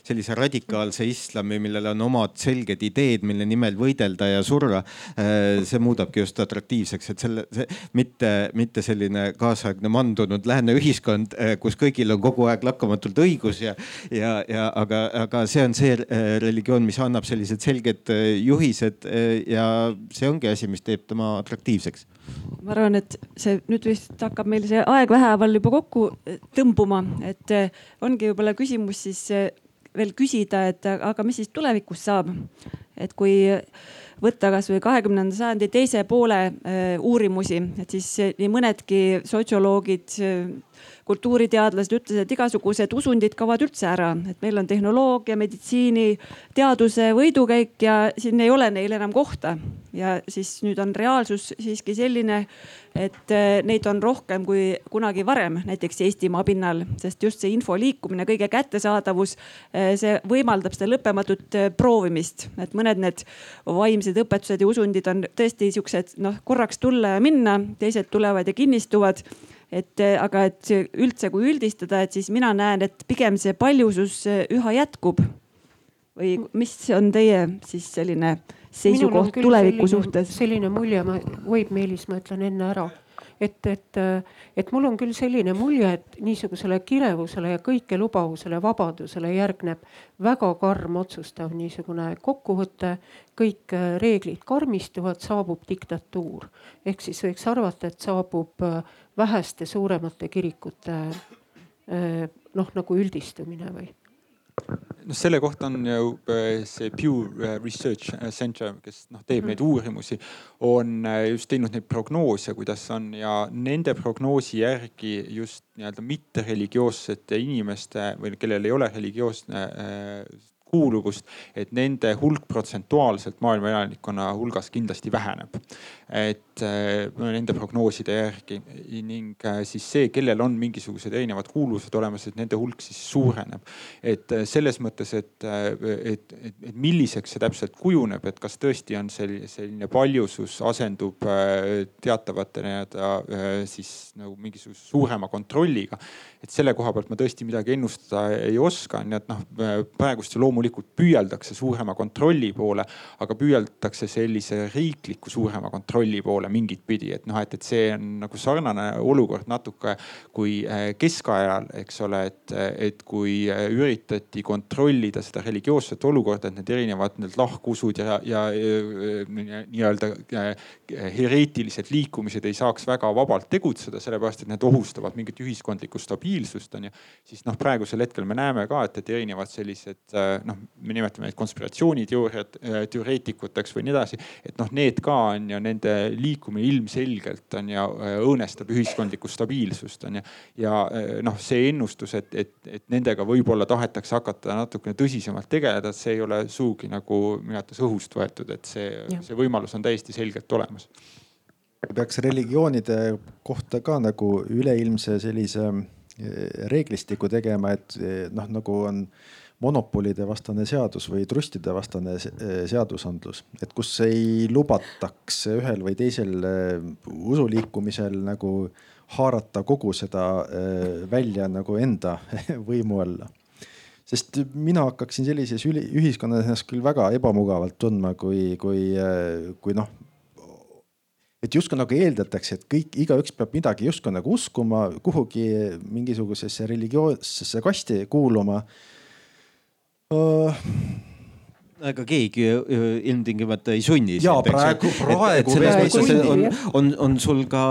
sellise radikaalse islami, millel on omad selged ideed, mille nimel võidelda ja surra. see muudabki just atraktiivseks, et selle, mitte, mitte selline kaasaegne mandunud lääne ühiskond, kus kõigil on kogu aeg lakkamatult õigus ja, ja, ja aga, aga see on see religioon, mis annab sellise sellised selged äh, juhised äh, ja see ongi asi, mis teeb tema atraktiivseks. ma arvan, et see nüüd vist hakkab meil see aeg vähehaaval juba kokku äh, tõmbuma, et ongi võib-olla küsimus siis veel küsida, et aga mis siis tulevikus saab, et kui võtta kasvõi kahekümnenda sajandi teise poole uurimusi, et siis nii mõnedki sotsioloogid kultuuriteadlased ütlesid, et igasugused usundid kaovad üldse ära, et meil on tehnoloogia, meditsiini, teaduse võidukäik ja siin ei ole neil enam kohta. ja siis nüüd on reaalsus siiski selline, et neid on rohkem kui kunagi varem, näiteks Eestimaa pinnal, sest just see info liikumine, kõige kättesaadavus, see võimaldab seda lõppematut proovimist, et mõned need vaimsed õpetused ja usundid on tõesti siuksed noh, korraks tulla ja minna, teised tulevad ja kinnistuvad et eh, aga, et üldse, kui üldistada, et siis mina näen, et pigem see paljusus eh, üha jätkub. või mis on teie siis selline seisukoht tuleviku selline, suhtes? selline mulje, ma, võib Meelis, ma ütlen enne ära et, et, et mul on küll selline mulje, et niisugusele kirevusele ja kõikelubavusele, vabadusele järgneb väga karm otsustav niisugune kokkuvõte. kõik reeglid karmistuvad, saabub diktatuur ehk siis võiks arvata, et saabub väheste suuremate kirikute noh, nagu üldistumine või noh, selle kohta on ju äh, see Pew äh, Research Center, kes noh, teeb mm. neid uurimusi, on just teinud neid prognoose, kuidas on ja nende prognoosi järgi just nii-öelda mittereligioossete inimeste või kellel ei ole religioosne kuuluvust, et nende hulk protsentuaalselt maailma elanikkonna hulgas kindlasti väheneb. Et äh, nende prognooside järgi ning äh, siis see, kellel on mingisugused erinevad kuuluvused olemas, et nende hulk siis suureneb. et äh, selles mõttes, et, et, et, et milliseks see täpselt kujuneb, et kas tõesti on selline, selline paljusus asendub teatavate nii-öelda siis nagu mingisuguse suurema kontrolliga. et selle koha pealt ma tõesti midagi ennustada ei oska, nii et noh praegust loomulikult püüeldakse suurema kontrolli poole, aga püüeldakse sellise riikliku suurema kontrolli poole mingit pidi, et noh, et, et see on nagu sarnane olukord natuke kui äh, keskajal, eks ole, et, et kui äh, üritati kontrollida seda religioosset olukorda, et need erinevad need lahkusud ja, ja, ja nii-öelda äh, hereetilised liikumised ei saaks väga vabalt tegutseda, sellepärast et need ohustavad mingit ühiskondlikku stabiilsust on ju. siis noh, praegusel hetkel me näeme ka, et, et erinevad sellised noh, me nimetame neid konspiratsiooniteooriad, teoreetikuteks või nii edasi. et noh, need ka on ju, nende liikumine ilmselgelt on ju äh, õõnestab ühiskondlikku stabiilsust on ju. ja äh, noh, see ennustus, et, et, et nendega võib-olla tahetakse hakata natukene tõsisemalt tegeleda, see ei ole sugugi nagu minu arvates õhust võetud, et see, see võimalus on täiesti selgelt olemas peaks religioonide kohta ka nagu üleilmse sellise reeglistiku tegema, et noh, nagu on monopolide vastane seadus või trustide vastane seadusandlus, et kus ei lubataks ühel või teisel usuliikumisel nagu haarata kogu seda välja nagu enda [laughs] võimu alla sest mina hakkaksin sellises ühiskonnas ennast küll väga ebamugavalt tundma, kui, kui, kui noh. et justkui nagu eeldatakse, et kõik, igaüks peab midagi justkui nagu uskuma, kuhugi mingisugusesse religioossesse kasti kuuluma 呃 ega keegi ilmtingimata ei sunni. ja praegu, praegu. selles mõttes on, on, on sul ka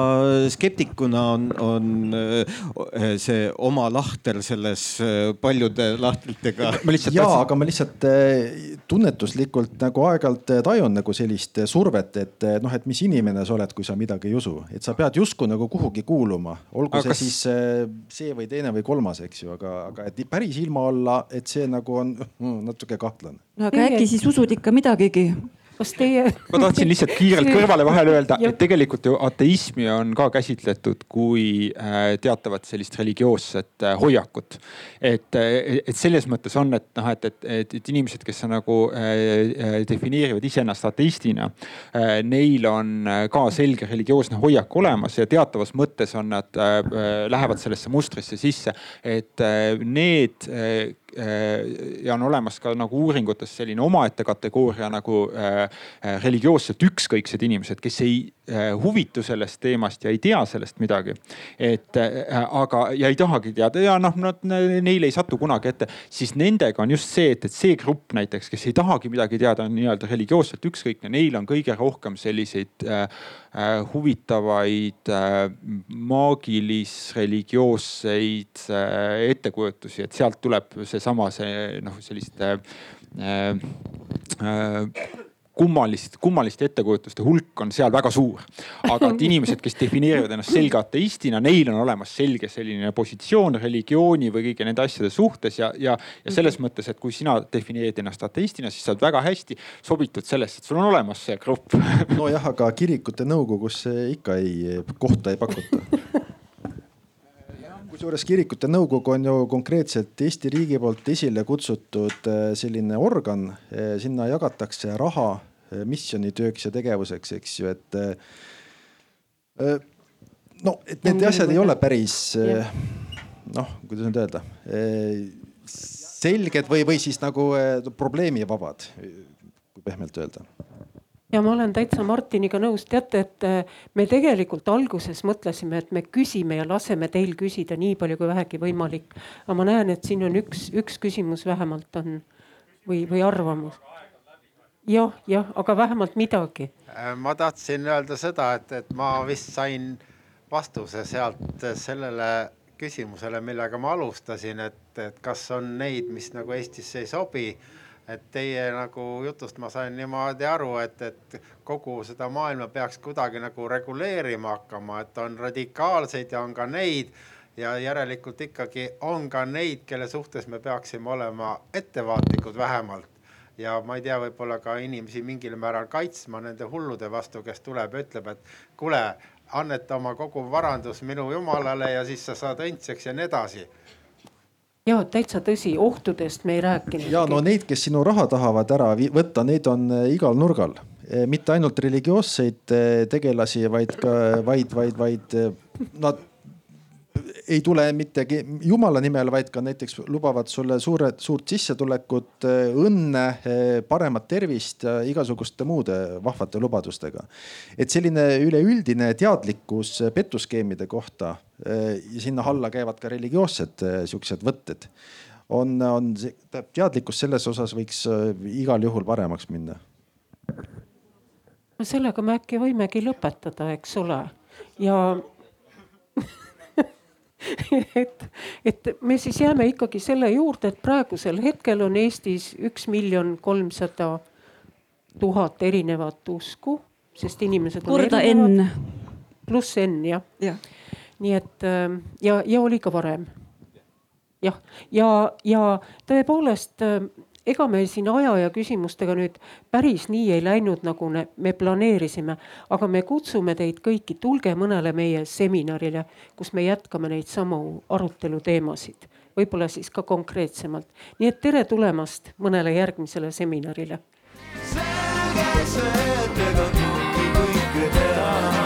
skeptikuna on, on see oma lahter selles paljude lahtritega. ja, aga ma lihtsalt tunnetuslikult nagu aeg-ajalt tajun nagu sellist survet, et noh, et mis inimene sa oled, kui sa midagi ei usu, et sa pead justkui nagu kuhugi kuuluma, olgu aga see kas... siis see või teine või kolmas, eks ju, aga, aga et päris ilma olla, et see nagu on [laughs] natuke kahtlane. No aga äkki siis usud ikka midagigi? kas teie? ma tahtsin lihtsalt kiirelt kõrvale vahele öelda, et tegelikult ju ateismi on ka käsitletud kui äh, teatavat sellist religioosset äh, hoiakut. et, äh, et selles mõttes on, et noh, et, et, et, et inimesed, kes on nagu defineerivad iseennast ateistina, neil on ka selge religioosne hoiak olemas ja teatavas mõttes on nad, lähevad sellesse mustrisse sisse, et need ja on olemas ka nagu uuringutes selline omaette kategooria nagu religioosselt ükskõiksed inimesed, kes ei Äh, huvitu sellest teemast ja ei tea sellest midagi. et äh, aga, ja ei tahagi teada ja noh, nad, neile ei satu kunagi ette, siis nendega on just see, et, et see grupp näiteks, kes ei tahagi midagi teada, on nii-öelda religioosselt ükskõikne, neil on kõige rohkem selliseid äh, äh huvitavaid äh, maagilis-religioosseid äh, ettekujutusi, et sealt tuleb seesama, see noh, selliste äh, äh, kummalist, kummaliste ettekujutuste hulk on seal väga suur. aga et inimesed, kes defineerivad ennast selge ateistina, neil on olemas selge selline positsioon religiooni või kõigi nende asjade suhtes ja, ja, ja selles mhm. mõttes, et kui sina defineerid ennast ateistina, siis sa oled väga hästi sobitud sellest, et sul on olemas see grupp. nojah, aga kirikute nõukogusse ikka ei, kohta ei pakuta [laughs] kusjuures kirikute nõukogu on ju konkreetselt Eesti riigi poolt esile kutsutud äh, selline organ, äh, sinna jagatakse raha äh, missioonitööks ja tegevuseks, eks ju, et. no, et need asjad ei ole päris noh, kuidas nüüd öelda, selged või, või siis nagu probleemivabad, kui pehmelt öelda ja ma olen täitsa Martiniga nõus, teate, et äh, me tegelikult alguses mõtlesime, et me küsime ja laseme teil küsida nii palju kui vähegi võimalik. aga ma näen, et siin on üks, üks küsimus vähemalt on või, või arvamus. jah, jah, aga vähemalt midagi. Äh, ma tahtsin öelda seda, et, et ma vist sain vastuse sealt sellele küsimusele, millega ma alustasin, et, et kas on neid, mis nagu Eestisse ei sobi et teie nagu jutust ma sain niimoodi aru, et, et kogu seda maailma peaks kuidagi nagu reguleerima hakkama, et on radikaalseid ja on ka neid ja järelikult ikkagi on ka neid, kelle suhtes me peaksime olema ettevaatlikud vähemalt. ja ma ei tea, võib-olla ka inimesi mingil määral kaitsma nende hullude vastu, kes tuleb ja ütleb, et kuule, anneta oma kogu varandus minu jumalale ja siis sa saad õndseks ja nii edasi ja täitsa tõsi, ohtudest me ei rääkinud. ja no neid, kes sinu raha tahavad ära võtta, neid on eh, igal nurgal, eh, mitte ainult religioosseid eh, tegelasi, vaid ka, vaid, vaid, vaid nad ei tule mitte jumala nimel, vaid ka näiteks lubavad sulle suured, suurt sissetulekut, õnne, paremat tervist ja igasuguste muude vahvate lubadustega. et selline üleüldine teadlikkus petuskeemide kohta ja sinna alla käivad ka religioossed siuksed võtted on, on teadlikkus selles osas võiks igal juhul paremaks minna. no sellega me äkki võimegi lõpetada, eks ole, ja [laughs] et, et me siis jääme ikkagi selle juurde, et praegusel hetkel on Eestis üks miljon kolmsada tuhat erinevat usku, sest inimesed. korda N. pluss N jah ja.. Nii et ähm, ja, ja oli ka varem. jah, ja, ja, ja tõepoolest ähm, ega me siin aja ja küsimustega nüüd päris nii ei läinud, nagu me planeerisime, aga me kutsume teid kõiki, tulge mõnele meie seminarile, kus me jätkame neid samu aruteluteemasid, võib-olla siis ka konkreetsemalt. nii et tere tulemast mõnele järgmisele seminarile. selge see, et ega kõike kõike teha